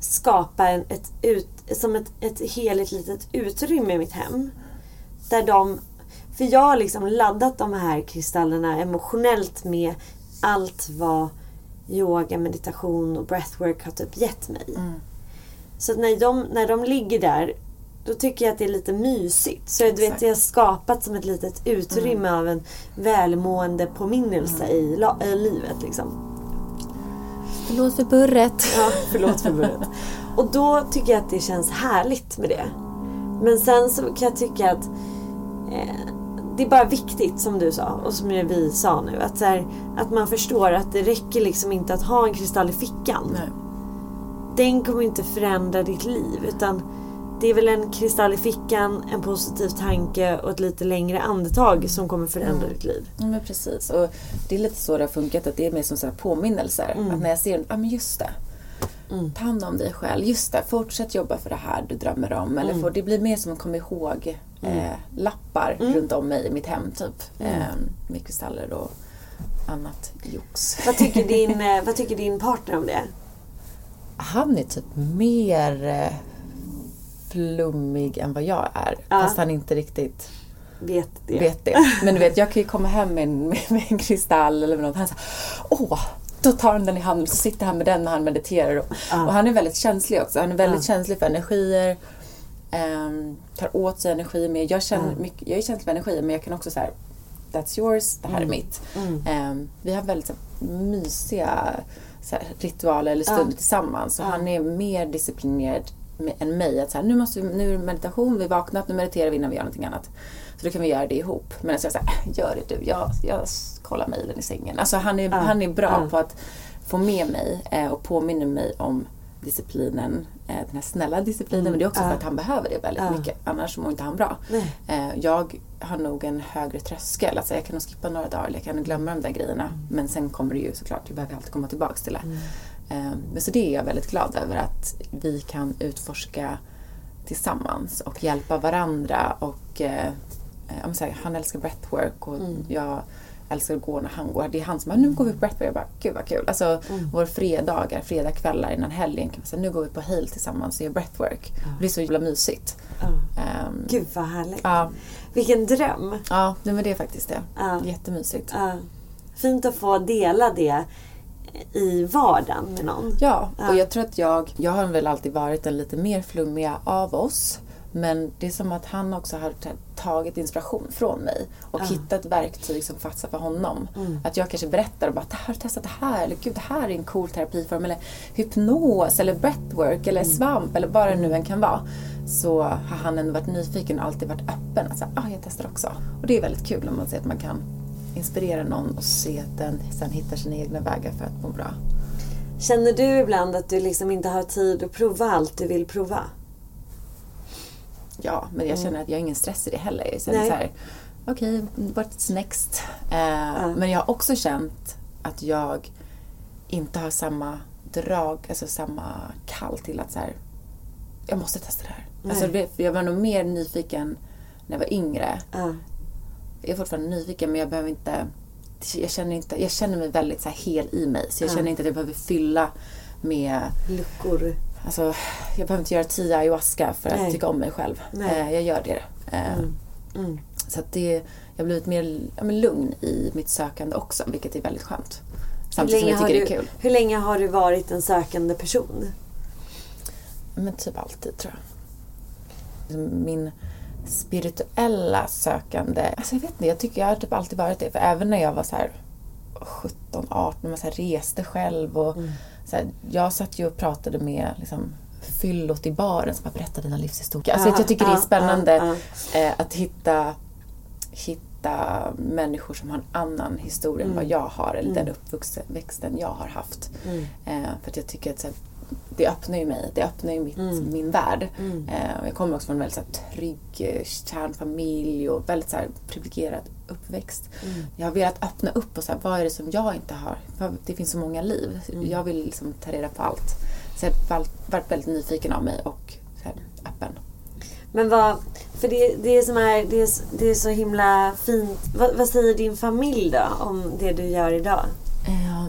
skapa en, ett, ut, som ett, ett heligt litet utrymme i mitt hem. Där de, för jag har liksom laddat de här kristallerna emotionellt med allt vad yoga, meditation och breathwork har typ gett mig. Mm. Så när de, när de ligger där då tycker jag att det är lite mysigt. Så du vet, jag har skapat som ett litet utrymme mm. av en välmående påminnelse mm. i, i livet. Liksom. Förlåt för burret. Ja, förlåt för burret. Och då tycker jag att det känns härligt med det. Men sen så kan jag tycka att eh, det är bara viktigt som du sa och som vi sa nu. Att, så här, att man förstår att det räcker liksom inte att ha en kristall i fickan. Nej. Den kommer inte förändra ditt liv. Utan det är väl en kristall i fickan, en positiv tanke och ett lite längre andetag som kommer förändra mm. ditt liv. Ja, men precis. Och det är lite så det har funkat, att det är mer som sådana påminnelser. Mm. Att när jag ser, ja ah, men just det. Mm. Ta hand om dig själv. Just det, fortsätt jobba för det här du drömmer om. Eller mm. för, det blir mer som en kom ihåg-lappar eh, mm. runt om mig i mitt hem. Typ. Mm. Eh, med kristaller och annat jox. Vad tycker, (laughs) din, eh, vad tycker din partner om det? Han är typ mer eh, flummig än vad jag är. Ja. Fast han inte riktigt vet det. vet det. Men du vet, jag kan ju komma hem med en, (laughs) med, med en kristall eller något. Han säger åh, då tar han den i handen och så sitter han med den när han mediterar. Och, ja. och han är väldigt känslig också. Han är väldigt känslig för energier. Um, tar åt sig energi mer. Jag, känner mycket, jag är känslig för energi men jag kan också säga That's yours, det här mm. är mitt. Mm. Um, vi har väldigt så mysiga så här, ritualer eller stunder tillsammans. Så han är mer disciplinerad än mig. Att så här, nu, måste vi, nu är det meditation, vi har vaknat, nu mediterar vi innan vi gör någonting annat. Så då kan vi göra det ihop. Men jag säger gör det du, jag, jag kollar mejlen i sängen. Alltså han är, uh, han är bra uh. på att få med mig eh, och påminna mig om disciplinen, eh, den här snälla disciplinen. Mm. Men det är också för att han behöver det väldigt mycket. Annars mår inte han bra. Eh, jag har nog en högre tröskel. Alltså jag kan nog skippa några dagar eller jag kan glömma de där grejerna. Mm. Men sen kommer det ju såklart, jag behöver alltid komma tillbaka till det. Mm. Eh, men så det är jag väldigt glad över att vi kan utforska tillsammans och hjälpa varandra. Och, eh, här, han älskar breathwork och mm. jag älskar att gå när han går. Det är han som bara, nu går vi på breathwork. Jag bara, gud vad kul. Alltså mm. våra fredagar, fredagskvällar innan helgen kan man säga, nu går vi på heal tillsammans och gör breathwork. Mm. Det är så jävla mysigt. Um, gud vad härligt. Ja. Vilken dröm. Ja, men det är faktiskt det. Ja. Jättemysigt. Ja. Fint att få dela det i vardagen med någon. Ja, och jag tror att jag, jag har väl alltid varit den lite mer flummiga av oss. Men det är som att han också har tagit inspiration från mig och ja. hittat verktyg som passar för honom. Mm. Att jag kanske berättar och bara, har du testat det här? Eller gud, det här är en cool terapiform. Eller hypnos, eller breathwork, eller mm. svamp, eller vad det nu än kan vara. Så har han ändå varit nyfiken och alltid varit öppen. Säga, ah, jag testar också. Och det är väldigt kul om man ser att man kan inspirera någon och se att den sen hittar sina egna vägar för att må bra. Känner du ibland att du liksom inte har tid att prova allt du vill prova? Ja, men jag mm. känner att jag har ingen stress i det heller. Jag känner Nej. så här, okej, okay, what's next? Eh, mm. Men jag har också känt att jag inte har samma drag, alltså samma kall till att så här, jag måste testa det här. Alltså, jag var nog mer nyfiken när jag var yngre. Mm jag är fortfarande nyfiken men jag behöver inte jag känner, inte, jag känner mig väldigt så hel i mig. Så jag känner inte att jag behöver fylla med luckor. Alltså, jag behöver inte göra tio ayahuasca för att Nej. tycka om mig själv. Eh, jag gör det. Eh, mm. Mm. Så att det, jag har blivit mer ja, men lugn i mitt sökande också, vilket är väldigt skönt. Samtidigt som jag tycker du, det är kul. Hur länge har du varit en sökande person? Men typ alltid, tror jag. Min spirituella sökande. Alltså jag vet inte, jag tycker jag har typ alltid varit det. För även när jag var så här 17, 18, man så reste själv och mm. så här, jag satt ju och pratade med liksom, fyllot i baren som bara berättade dina livshistorier. Alltså, jag tycker det är spännande eh, att hitta, hitta människor som har en annan historia mm. än vad mm. jag har eller mm. den uppväxten jag har haft. Mm. Eh, för att jag tycker att så här, det öppnar ju mig. Det öppnar ju mitt, mm. min värld. Mm. Eh, jag kommer också från en väldigt så här, trygg eh, kärnfamilj och väldigt så här, privilegierad uppväxt. Mm. Jag har velat öppna upp och så här, vad är det som jag inte har? Det finns så många liv. Mm. Jag vill liksom ta reda på allt. Så jag har varit väldigt nyfiken av mig och så här, öppen. Men vad, för det, det, som är, det, är, det är så himla fint. Vad, vad säger din familj då om det du gör idag?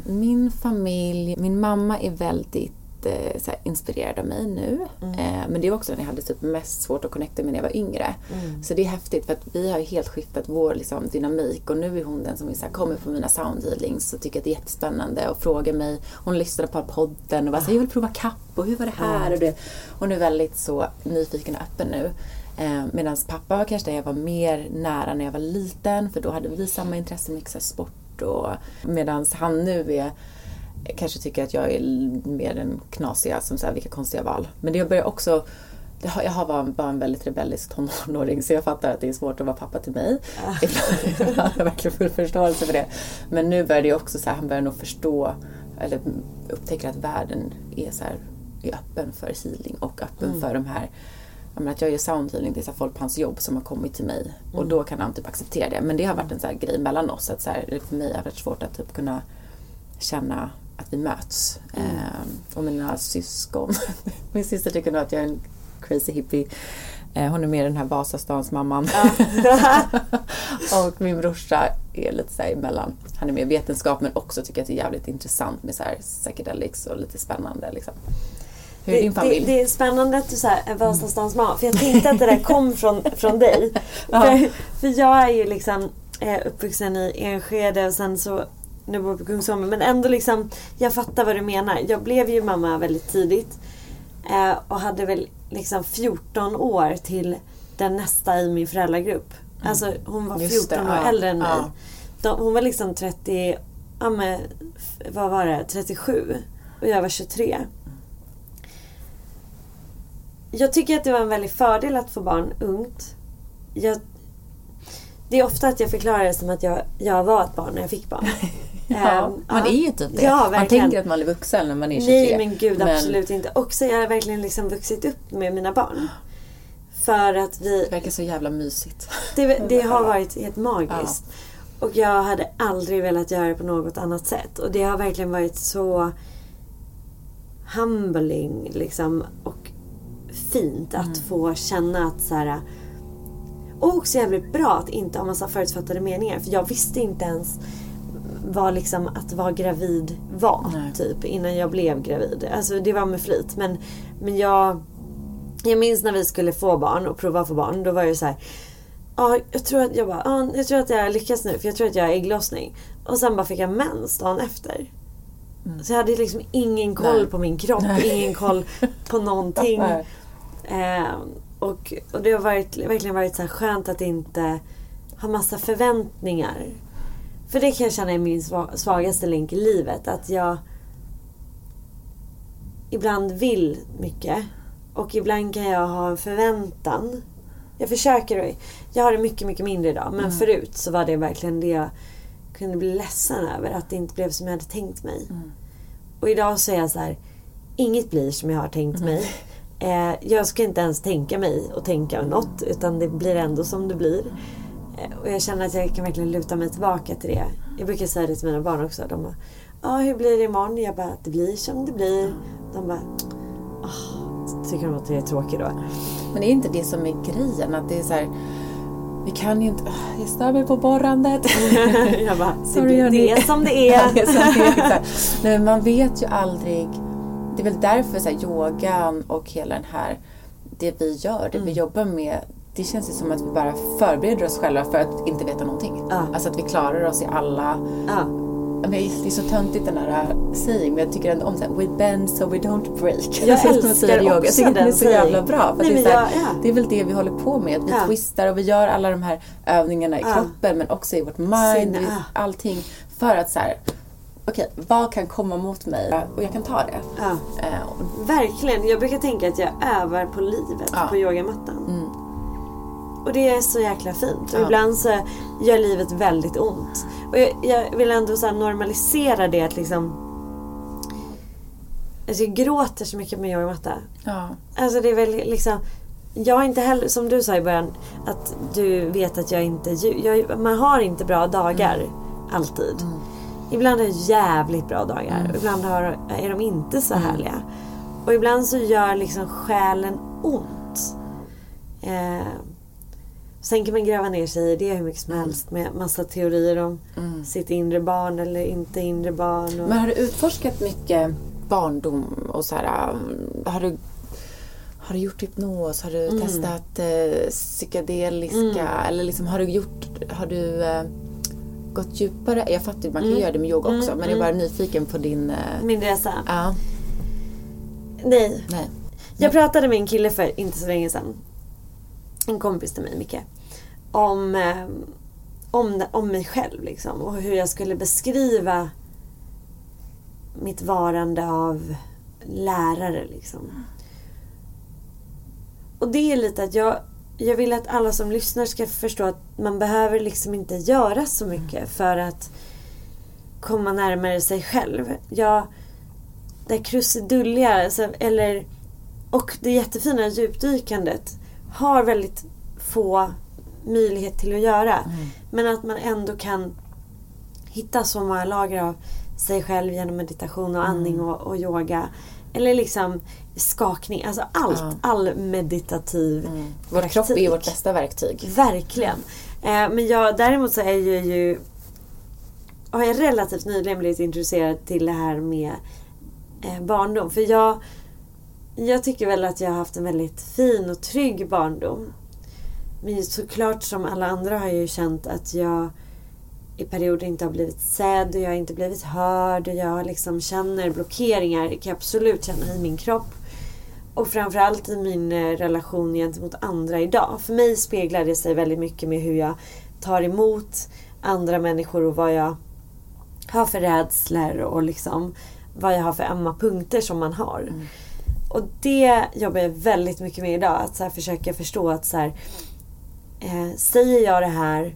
Min familj, min mamma är väldigt eh, så inspirerad av mig nu. Mm. Eh, men det var också när jag hade typ mest svårt att connecta med när jag var yngre. Mm. Så det är häftigt för att vi har helt skiftat vår liksom, dynamik och nu är hon den som är så här, kommer på mina soundhealings och tycker att det är jättespännande och frågar mig. Hon lyssnade på podden och bara så jag vill prova kapp och hur var det här? Mm. Och det. Hon är väldigt så nyfiken och öppen nu. Eh, Medan pappa var kanske där jag var mer nära när jag var liten för då hade vi samma intresse, mycket sport och medan han nu är kanske tycker att jag är mer den knasiga som säger vilka konstiga val. Men det börjar också jag har bara, bara en väldigt rebellisk tonåring så jag fattar att det är svårt att vara pappa till mig. (laughs) jag har verkligen full förståelse för det. Men nu börjar det också så här, han börjar nog förstå eller upptäcker att världen är, så här, är öppen för healing och öppen mm. för de här jag menar, att jag gör soundhealing, det är så folk på hans jobb som har kommit till mig. Mm. Och då kan han typ acceptera det. Men det har varit en så grej mellan oss. Att så här, för mig har det varit svårt att typ kunna känna att vi möts. Mm. Eh, och mina syskon. (laughs) Min syster tycker nog att jag är en crazy hippie. Eh, hon är mer den här Vasastans mamman. Ja. (laughs) och min brorsa är lite så emellan. Han är mer vetenskap men också tycker att det är jävligt intressant med så här psychedelics och lite spännande. Liksom. Hur är din familj? Det, det är spännande att du säger Vasastans mamma. För jag tänkte att det där kom från, från dig. (laughs) Ja. För, för jag är ju liksom eh, uppvuxen i Enskede och sen så nu bor jag på Kungsholmen. Men ändå liksom, jag fattar vad du menar. Jag blev ju mamma väldigt tidigt. Eh, och hade väl liksom 14 år till den nästa i min föräldragrupp. Mm. Alltså hon var 14 det, år ja. äldre än mig. Ja. De, hon var liksom 30, ja men vad var det, 37. Och jag var 23. Jag tycker att det var en väldig fördel att få barn ungt. Jag, det är ofta att jag förklarar det som att jag, jag var ett barn när jag fick barn. (laughs) Ja, um, man är ju typ det. Ja, man tänker att man är vuxen när man är 23. Nej men gud men... absolut inte. Och så har jag verkligen liksom vuxit upp med mina barn. För att vi... Det verkar så jävla mysigt. Det, det (laughs) har varit helt magiskt. Ja. Och jag hade aldrig velat göra det på något annat sätt. Och det har verkligen varit så humbling liksom. Och fint att mm. få känna att så här, och också jävligt bra att inte ha massa förutfattade meningar. För jag visste inte ens vad liksom att vara gravid var. Nej. Typ innan jag blev gravid. Alltså det var med flit. Men, men jag, jag minns när vi skulle få barn och prova att få barn. Då var jag så här. Ja, jag tror att jag bara, ja, jag tror att jag lyckas nu för jag tror att jag har ägglossning. Och sen bara fick jag mens dagen efter. Mm. Så jag hade liksom ingen koll Nej. på min kropp, Nej. ingen koll på någonting. Eh, och, och det har varit, verkligen varit så skönt att inte ha massa förväntningar. För det kan jag känna är min svagaste länk i livet. Att jag ibland vill mycket. Och ibland kan jag ha en förväntan. Jag försöker. Jag har det mycket, mycket mindre idag. Men mm. förut så var det verkligen det jag kunde bli ledsen över. Att det inte blev som jag hade tänkt mig. Mm. Och idag så är jag så här. Inget blir som jag har tänkt mig. Eh, jag ska inte ens tänka mig och tänka något. Utan det blir ändå som det blir. Eh, och jag känner att jag kan verkligen luta mig tillbaka till det. Jag brukar säga det till mina barn också. De bara, ja hur blir det imorgon? Jag bara, det blir som det blir. De bara, oh, tycker de att det är tråkigt då. Men är inte det som är grejen? Att det är så här, vi kan ju inte... Jag stör mig på borrandet. (laughs) jag bara, Sorry, det, det är som det är. (laughs) ja, det är, som det är Nej, men man vet ju aldrig. Det är väl därför så här, yogan och hela den här, det vi gör, det mm. vi jobbar med, det känns ju som att vi bara förbereder oss själva för att inte veta någonting. Ja. Alltså att vi klarar oss i alla... Ja. det är så töntigt den där äh, saying, men jag tycker ändå om det. We bend so we don't break. Jag älskar också den Jag tycker den är så jävla bra. För Nej, det, är jag, ja. det är väl det vi håller på med. Att vi ja. twistar och vi gör alla de här övningarna i kroppen men också i vårt mind. Sin, allting. För att så här, okej, vad kan komma mot mig och jag kan ta det. Ja. Uh, Verkligen. Jag brukar tänka att jag övar på livet på yogamattan. Mm. Och det är så jäkla fint. Och ja. ibland så gör livet väldigt ont. Och jag, jag vill ändå så normalisera det att liksom... Alltså jag gråter så mycket med yogamatta. Ja. Alltså det är väl liksom... Jag har inte heller, som du sa i början, att du vet att jag inte... Jag, man har inte bra dagar. Mm. Alltid. Mm. Ibland är det jävligt bra dagar. Mm. Ibland har, är de inte så mm. härliga. Och ibland så gör liksom själen ont. Eh, sen kan man gräva ner sig i det hur mycket som mm. helst med massa teorier om mm. sitt inre barn eller inte inre barn. Och... Men har du utforskat mycket barndom och så här, um, har du har du gjort hypnos? Har du mm. testat eh, psykedeliska? Mm. Eller liksom, har du gjort, har du eh, gått djupare? Jag fattar, man kan mm. göra det med yoga också, men jag är mm. bara nyfiken på din... Eh, Min resa? Ja. Nej. Nej. Jag pratade med en kille för inte så länge sedan. En kompis till mig, Micke. Om, eh, om, om mig själv liksom. Och hur jag skulle beskriva mitt varande av lärare liksom. Och det är lite att jag, jag vill att alla som lyssnar ska förstå att man behöver liksom inte göra så mycket för att komma närmare sig själv. Jag, det krusidulliga, alltså, eller, och det jättefina djupdykandet har väldigt få möjlighet till att göra. Mm. Men att man ändå kan hitta så många lager av sig själv genom meditation och andning mm. och, och yoga. Eller liksom skakning, alltså allt. Ja. All meditativ mm. Vår praktik. kropp är vårt bästa verktyg. Verkligen. Eh, men jag, däremot så är jag ju har jag relativt nyligen blivit intresserad till det här med eh, barndom. För jag, jag tycker väl att jag har haft en väldigt fin och trygg barndom. Men såklart som alla andra har jag ju känt att jag i perioder inte har blivit sedd och jag har inte blivit hörd och jag liksom känner blockeringar. Det kan jag absolut känna i min kropp. Och framförallt i min eh, relation gentemot andra idag. För mig speglar det sig väldigt mycket med hur jag tar emot andra människor och vad jag har för rädslor och liksom vad jag har för ömma punkter som man har. Mm. Och det jobbar jag väldigt mycket med idag. Att så försöka förstå att så här, eh, säger jag det här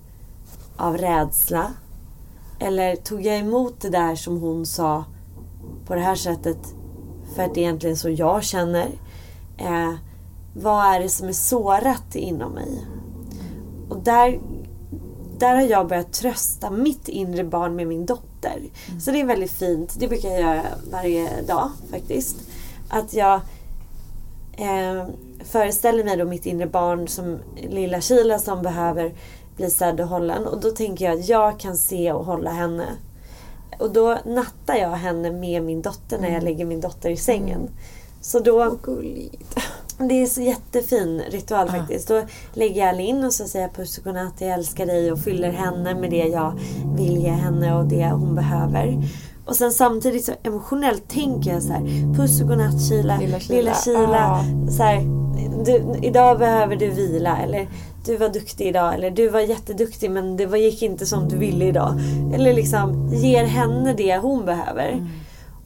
av rädsla? Eller tog jag emot det där som hon sa på det här sättet för att det är egentligen så jag känner? Eh, vad är det som är sårat inom mig? Och där, där har jag börjat trösta mitt inre barn med min dotter. Mm. Så det är väldigt fint. Det brukar jag göra varje dag faktiskt. Att jag eh, föreställer mig då mitt inre barn som lilla Kila som behöver bli sedd och hållen. Och då tänker jag att jag kan se och hålla henne. Och då nattar jag henne med min dotter när jag mm. lägger min dotter i sängen. Mm. Så då... gulligt. (laughs) Det är så jättefin ritual faktiskt. Då lägger jag in och så säger jag puss och godnatt, jag älskar dig och fyller henne med det jag vill ge henne och det hon behöver. Och sen samtidigt så emotionellt tänker jag så här, puss och godnatt Kila, lilla Kila. Lilla Kila ah. så här, du, idag behöver du vila eller du var duktig idag eller du var jätteduktig men det gick inte som du ville idag. Eller liksom ger henne det hon behöver. Mm.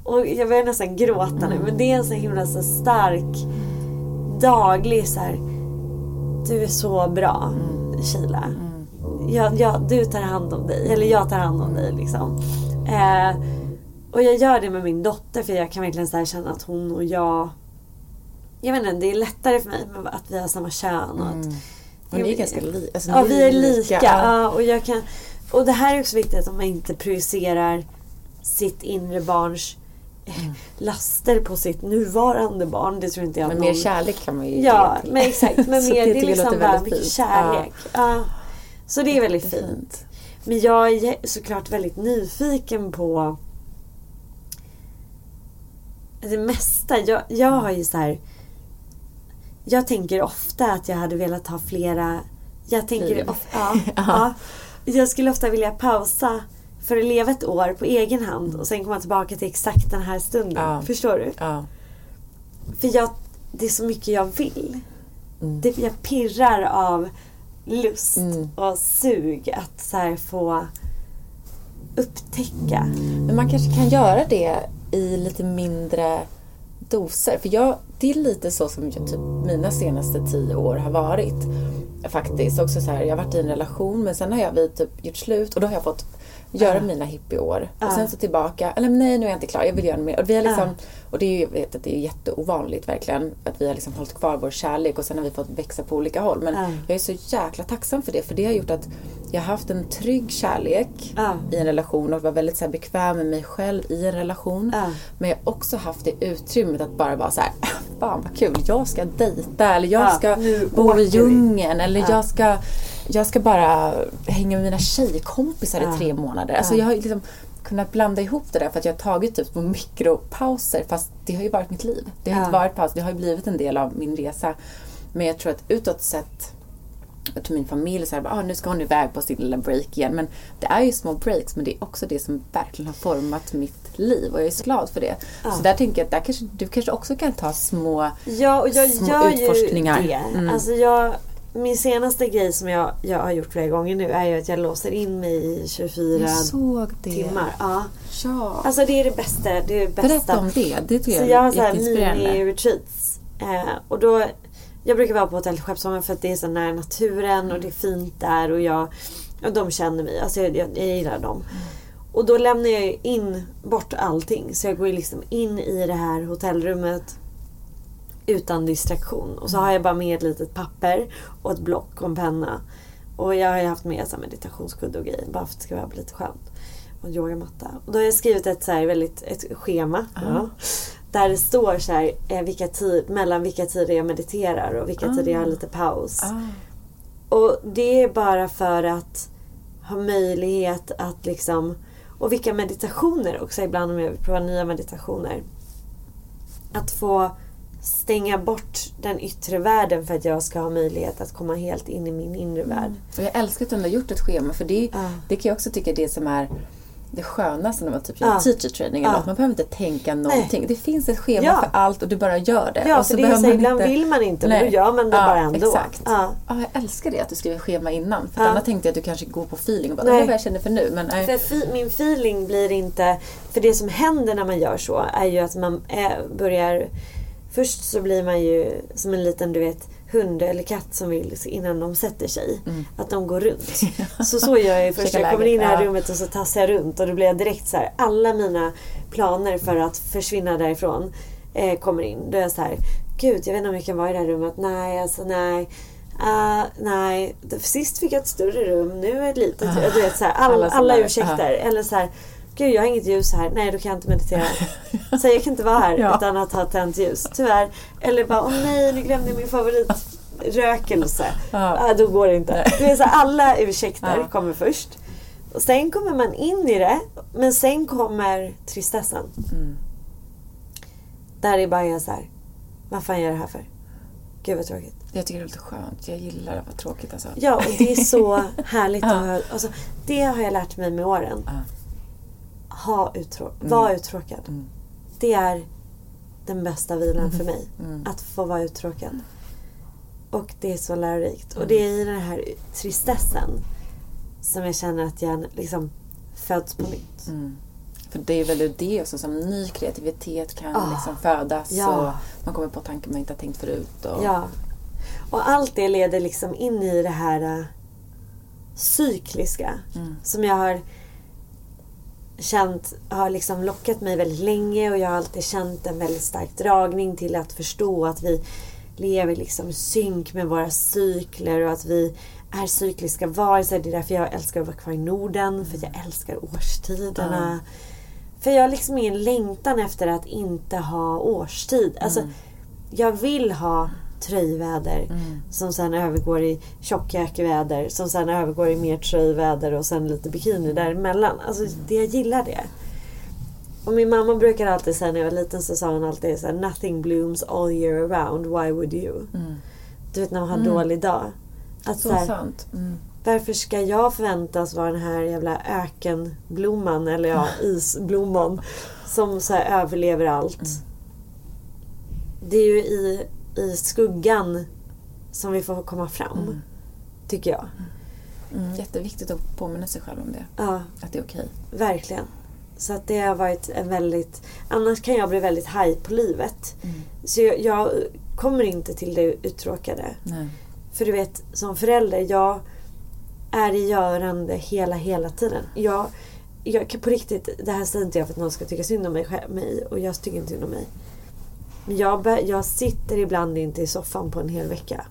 Och jag börjar nästan gråta nu men det är en så himla så stark daglig så här, Du är så bra mm. Kila. Mm. Jag, jag, du tar hand om dig. Eller jag tar hand om dig liksom. Eh, och jag gör det med min dotter för jag kan verkligen så känna att hon och jag jag vet inte, det är lättare för mig att vi har samma kön. Och att, mm. Ni är ganska li alltså, Ja, vi är lika. Ja, och, jag kan, och det här är också viktigt att man inte projicerar sitt inre barns eh, mm. laster på sitt nuvarande barn. Det tror inte jag Men någon... mer kärlek kan man ju Ja, men exakt. Men (laughs) mer, det, är liksom bara mycket kärlek. Ja. ja. Så det är väldigt fint. fint. Men jag är såklart väldigt nyfiken på det mesta. Jag, jag har ju så här jag tänker ofta att jag hade velat ha flera... Jag tänker ofta, (laughs) ja, ja, Jag skulle ofta vilja pausa för att leva ett år på egen hand och sen komma tillbaka till exakt den här stunden. Ja. Förstår du? Ja. För jag, det är så mycket jag vill. Mm. Det, jag pirrar av lust mm. och sug att så få upptäcka. Men man kanske kan göra det i lite mindre doser. För jag, det är lite så som jag, typ, mina senaste tio år har varit. Faktiskt. Också så här, jag har varit i en relation men sen har jag vi typ gjort slut och då har jag fått göra uh. mina hippieår. Uh. Och sen så tillbaka, eller nej nu är jag inte klar, jag vill göra mer. Och, vi har liksom, uh. och det är ju jag vet, det är jätteovanligt verkligen att vi har liksom hållit kvar vår kärlek och sen har vi fått växa på olika håll. Men jag är så jäkla tacksam för det för det har gjort att jag har haft en trygg kärlek i en relation och var väldigt så här, bekväm med mig själv i en relation. Men jag har också haft det utrymmet att bara vara så här (laughs) fan vad kul, jag ska dejta eller jag ska bo i djungeln eller jag ska jag ska bara hänga med mina tjejkompisar i tre månader. Alltså jag har liksom kunnat blanda ihop det där för att jag har tagit typ små mikropauser fast det har ju varit mitt liv. Det har ja. inte varit paus, det har ju blivit en del av min resa. Men jag tror att utåt sett till min familj så här, ah, nu ska hon iväg på sin lilla break igen. Men det är ju små breaks men det är också det som verkligen har format mitt liv och jag är så glad för det. Ja. Så där tänker jag att där kanske, du kanske också kan ta små, ja, och jag små gör utforskningar. Ju det. Mm. Alltså jag, min senaste grej som jag, jag har gjort flera gånger nu är ju att jag låser in mig i 24 timmar. Ja. ja. Alltså det är det bästa. Det är det bästa. Berätta om det. Det tycker jag, jag har så här mini-retreats. Eh, och då, jag brukar vara på hotell Skeppsholmen för att det är så nära naturen och det är fint där och, jag, och de känner mig. Alltså jag, jag, jag gillar dem. Och då lämnar jag in bort allting. Så jag går liksom in i det här hotellrummet utan distraktion. Och så har jag bara med ett litet papper och ett block och en penna. Och jag har haft med så meditationskudde och grejer bara för att det ska vara lite skönt. Och en yogamatta. Och då har jag skrivit ett, så här, väldigt, ett schema. Uh ja, där det står så här, eh, vilka tid, mellan vilka tider jag mediterar och vilka uh tider jag har lite paus. Uh Och det är bara för att ha möjlighet att liksom... Och vilka meditationer också ibland om jag vill prova nya meditationer. Att få stänga bort den yttre världen för att jag ska ha möjlighet att komma helt in i min inre värld. Mm. Och jag älskar att du har gjort ett schema för det, uh. det kan jag också tycka är det som är det skönaste när man typ gör uh. teacher training. Uh. Man behöver inte tänka någonting. Nej. Det finns ett schema ja. för allt och du bara gör det. Ja, och så för det är så ibland inte... vill man inte men då gör man det ja, bara ändå. Exakt. Ja. Ja, jag älskar det att du skriver schema innan. För ja. annars tänkte jag att du kanske går på feeling och bara, det är vad jag känner för nu. Men, för fi min feeling blir inte... För det som händer när man gör så är ju att man är, börjar Först så blir man ju som en liten du vet hund eller katt som vill innan de sätter sig. Mm. Att de går runt. (laughs) så så gör jag först. Jag kommer in i det här rummet och så tassar jag runt och då blir jag direkt så här. Alla mina planer för att försvinna därifrån eh, kommer in. Då är jag så här. Gud, jag vet inte om jag kan vara i det här rummet. Nej, alltså nej. Uh, nej, sist fick jag ett större rum. Nu är det ett litet. Uh, du vet, så här, all, alla, alla ursäkter. Uh. Eller så här, Gud, jag har inget ljus här. Nej, då kan jag inte meditera. (laughs) Så jag kan inte vara här ja. utan att ha tänt ljus. Tyvärr. Eller bara, åh nej, nu glömde jag min favoritrökelse. Ja. Ah, då går det inte. Du vet, så alla ursäkter ja. kommer först. Och sen kommer man in i det. Men sen kommer tristessen. Mm. Där är bara så här, vad fan gör jag det här för? Gud vad tråkigt. Jag tycker det är lite skönt. Jag gillar det. Vad tråkigt alltså. Ja, och det är så (laughs) härligt. ja. att, alltså, det har jag lärt mig med åren. Ja ha uttråk mm. var uttråkad. Mm. Det är den bästa vilan för mig. Mm. Att få vara uttråkad. Och det är så lärorikt. Och det är i den här tristessen som jag känner att jag liksom föds på nytt. Mm. För det är väl det också som ny kreativitet kan oh, liksom födas ja. och man kommer på tankar man inte har tänkt förut. Och... Ja. Och allt det leder liksom in i det här uh, cykliska mm. som jag har känt, har liksom lockat mig väldigt länge och jag har alltid känt en väldigt stark dragning till att förstå att vi lever liksom i synk med våra cykler och att vi är cykliska varelser. Det är därför jag älskar att vara kvar i Norden, för jag älskar årstiderna. Mm. För jag har liksom ingen längtan efter att inte ha årstid. Alltså, mm. jag vill ha tröjväder mm. som sen övergår i tjockjackeväder som sen övergår i mer tröjväder och sen lite bikini däremellan. Alltså mm. det, jag gillar det. Och min mamma brukar alltid säga när jag var liten så sa hon alltid så här, Nothing blooms all year around, why would you? Mm. Du vet när man har mm. dålig dag. Att, så, så här, sant. Mm. Varför ska jag förväntas vara den här jävla ökenblomman eller ja, (laughs) isblomman som så överlever allt? Mm. Det är ju i i skuggan som vi får komma fram. Mm. Tycker jag. Mm. Jätteviktigt att påminna sig själv om det. Ja. Att det är okej. Okay. Verkligen. Så att det har varit en väldigt... Annars kan jag bli väldigt haj på livet. Mm. Så jag, jag, kommer inte till det uttråkade. Nej. För du vet, som förälder, jag är i görande hela, hela tiden. Jag, jag, på riktigt, det här säger inte jag för att någon ska tycka synd om mig, mig och jag tycker inte synd om mig. Jag, jag sitter ibland inte i soffan på en hel vecka.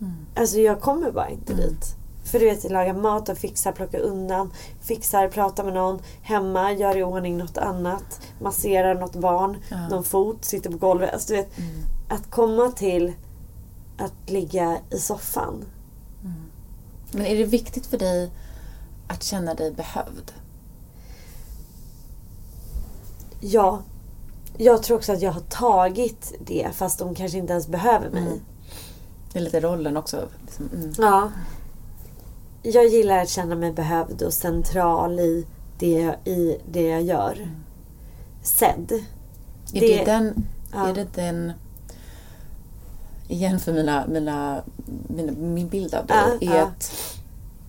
Mm. Alltså jag kommer bara inte mm. dit. För du vet, laga mat och fixa, plocka undan, fixar, prata med någon, hemma, gör i ordning något annat, masserar något barn, ja. någon fot, sitter på golvet. Alltså, du vet, mm. Att komma till att ligga i soffan. Mm. Men är det viktigt för dig att känna dig behövd? Ja. Jag tror också att jag har tagit det fast de kanske inte ens behöver mig. Mm. Det är lite rollen också. Liksom, mm. Ja. Jag gillar att känna mig behövd och central i det, i det jag gör. Mm. Sedd. Är det, det den... Ja. Är det den igen för mina, mina, mina, min bild av dig ja, är ja. att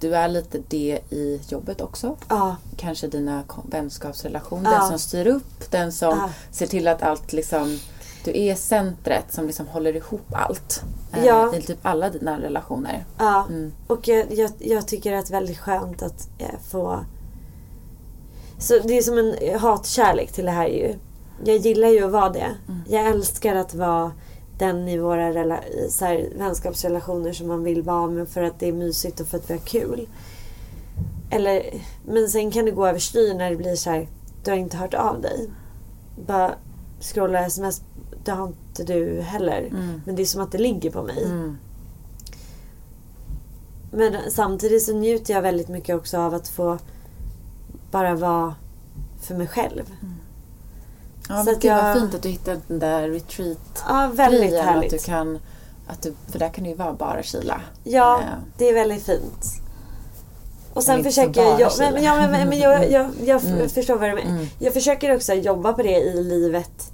du är lite det i jobbet också. Ja. Kanske dina vänskapsrelationer. Den som styr upp, den som ser till att allt liksom du är centret som liksom håller ihop allt. Eh, ja. I typ alla dina relationer. Ja, mm. och jag, jag, jag, tycker att det är väldigt skönt att eh, få... Så det är som en hatkärlek till det här ju. Jag gillar ju att vara det. Mm. Jag älskar att vara den i våra så här, vänskapsrelationer som man vill vara med för att det är mysigt och för att vi har kul. Eller, men sen kan det gå överstyr när det blir så här, du har inte hört av dig. Bara scrolla sms det har inte du heller. Mm. Men det är som att det ligger på mig. Mm. Men samtidigt så njuter jag väldigt mycket också av att få bara vara för mig själv. Mm. Ja, så men gud jag... vad fint att du hittade den där retreat Ja, väldigt härligt. Att du kan, att du, för där kan det ju vara bara Kila. Ja, äh. det är väldigt fint. Och sen försöker jag... Men, ja, men, men jag, jag, jag mm. förstår vad du menar. Mm. Jag försöker också jobba på det i livet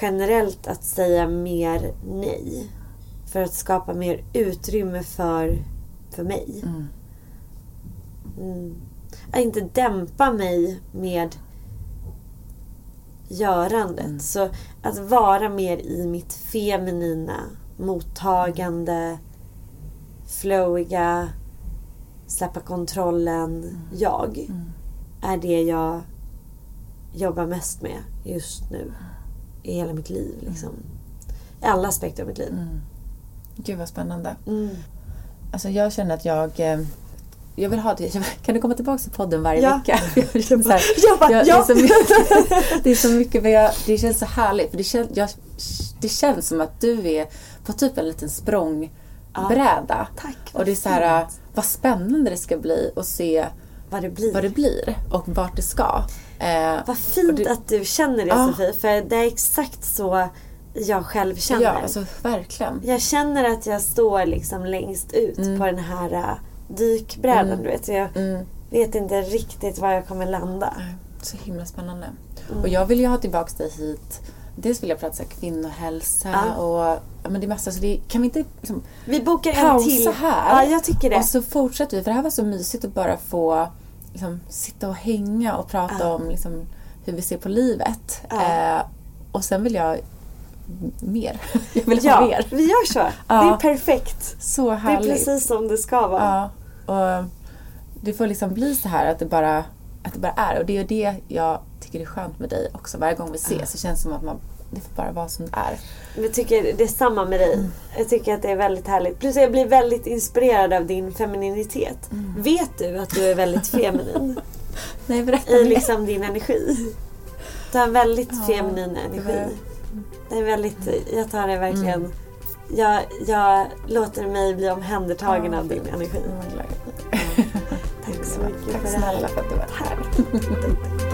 generellt att säga mer nej. För att skapa mer utrymme för, för mig. Mm. Mm. Att inte dämpa mig med görandet. Mm. Så att vara mer i mitt feminina, mottagande, flowiga, släppa kontrollen mm. jag. Mm. Är det jag jobbar mest med just nu i hela mitt liv. Liksom. I alla aspekter av mitt liv. Mm. Gud vad spännande. Mm. Alltså jag känner att jag eh, jag vill ha det. Kan du komma tillbaka till podden varje ja. vecka? (laughs) Jag bara, jag bara, jag, ja. (laughs) det, är så mycket, det är så mycket, jag, det känns så härligt. För det, känns, jag, det känns som att du är på typ en liten språngbräda. Ja. Tack. Och det är så här, vad spännande det ska bli att se vad det blir, vad det blir och vart det ska. Eh, Vad fint det, att du känner det ah, Sofie. För det är exakt så jag själv känner. Ja, alltså verkligen. Jag känner att jag står liksom längst ut mm. på den här uh, dykbrädan. Mm. Du vet. Jag mm. vet inte riktigt var jag kommer landa. Så himla spännande. Mm. Och jag vill ju ha tillbaka dig hit. Dels vill jag prata om kvinnohälsa ja. och ja, men det är massa. Så det, kan vi inte liksom Vi bokar en till. här. Ja, jag tycker det. Och så fortsätter vi. För det här var så mysigt att bara få liksom, sitta och hänga och prata ja. om liksom, hur vi ser på livet. Eh, och sen vill jag mer. (laughs) Jag vill ja, ha mer. vi gör så. (laughs) Ja. Det är perfekt. Så härligt. Det är precis som det ska vara. Ja. Och det får liksom bli så här att det bara, att det bara är. Och det är det jag tycker är skönt med dig också. Varje gång vi ses ja. så känns det som att man det får bara vara som det är. Jag tycker det är samma med dig. Mm. Jag tycker att det är väldigt härligt. Plus jag blir väldigt inspirerad av din femininitet. Mm. Vet du att du är väldigt (laughs) feminin? Nej, berätta I liksom din energi. Du har en väldigt ja, feminin energi. Det är väldigt, jag tar det verkligen mm. jag, jag låter mig bli omhändertagen ja, av din energi. Mm, Tack så mycket Tack för det här. snälla för att du var här.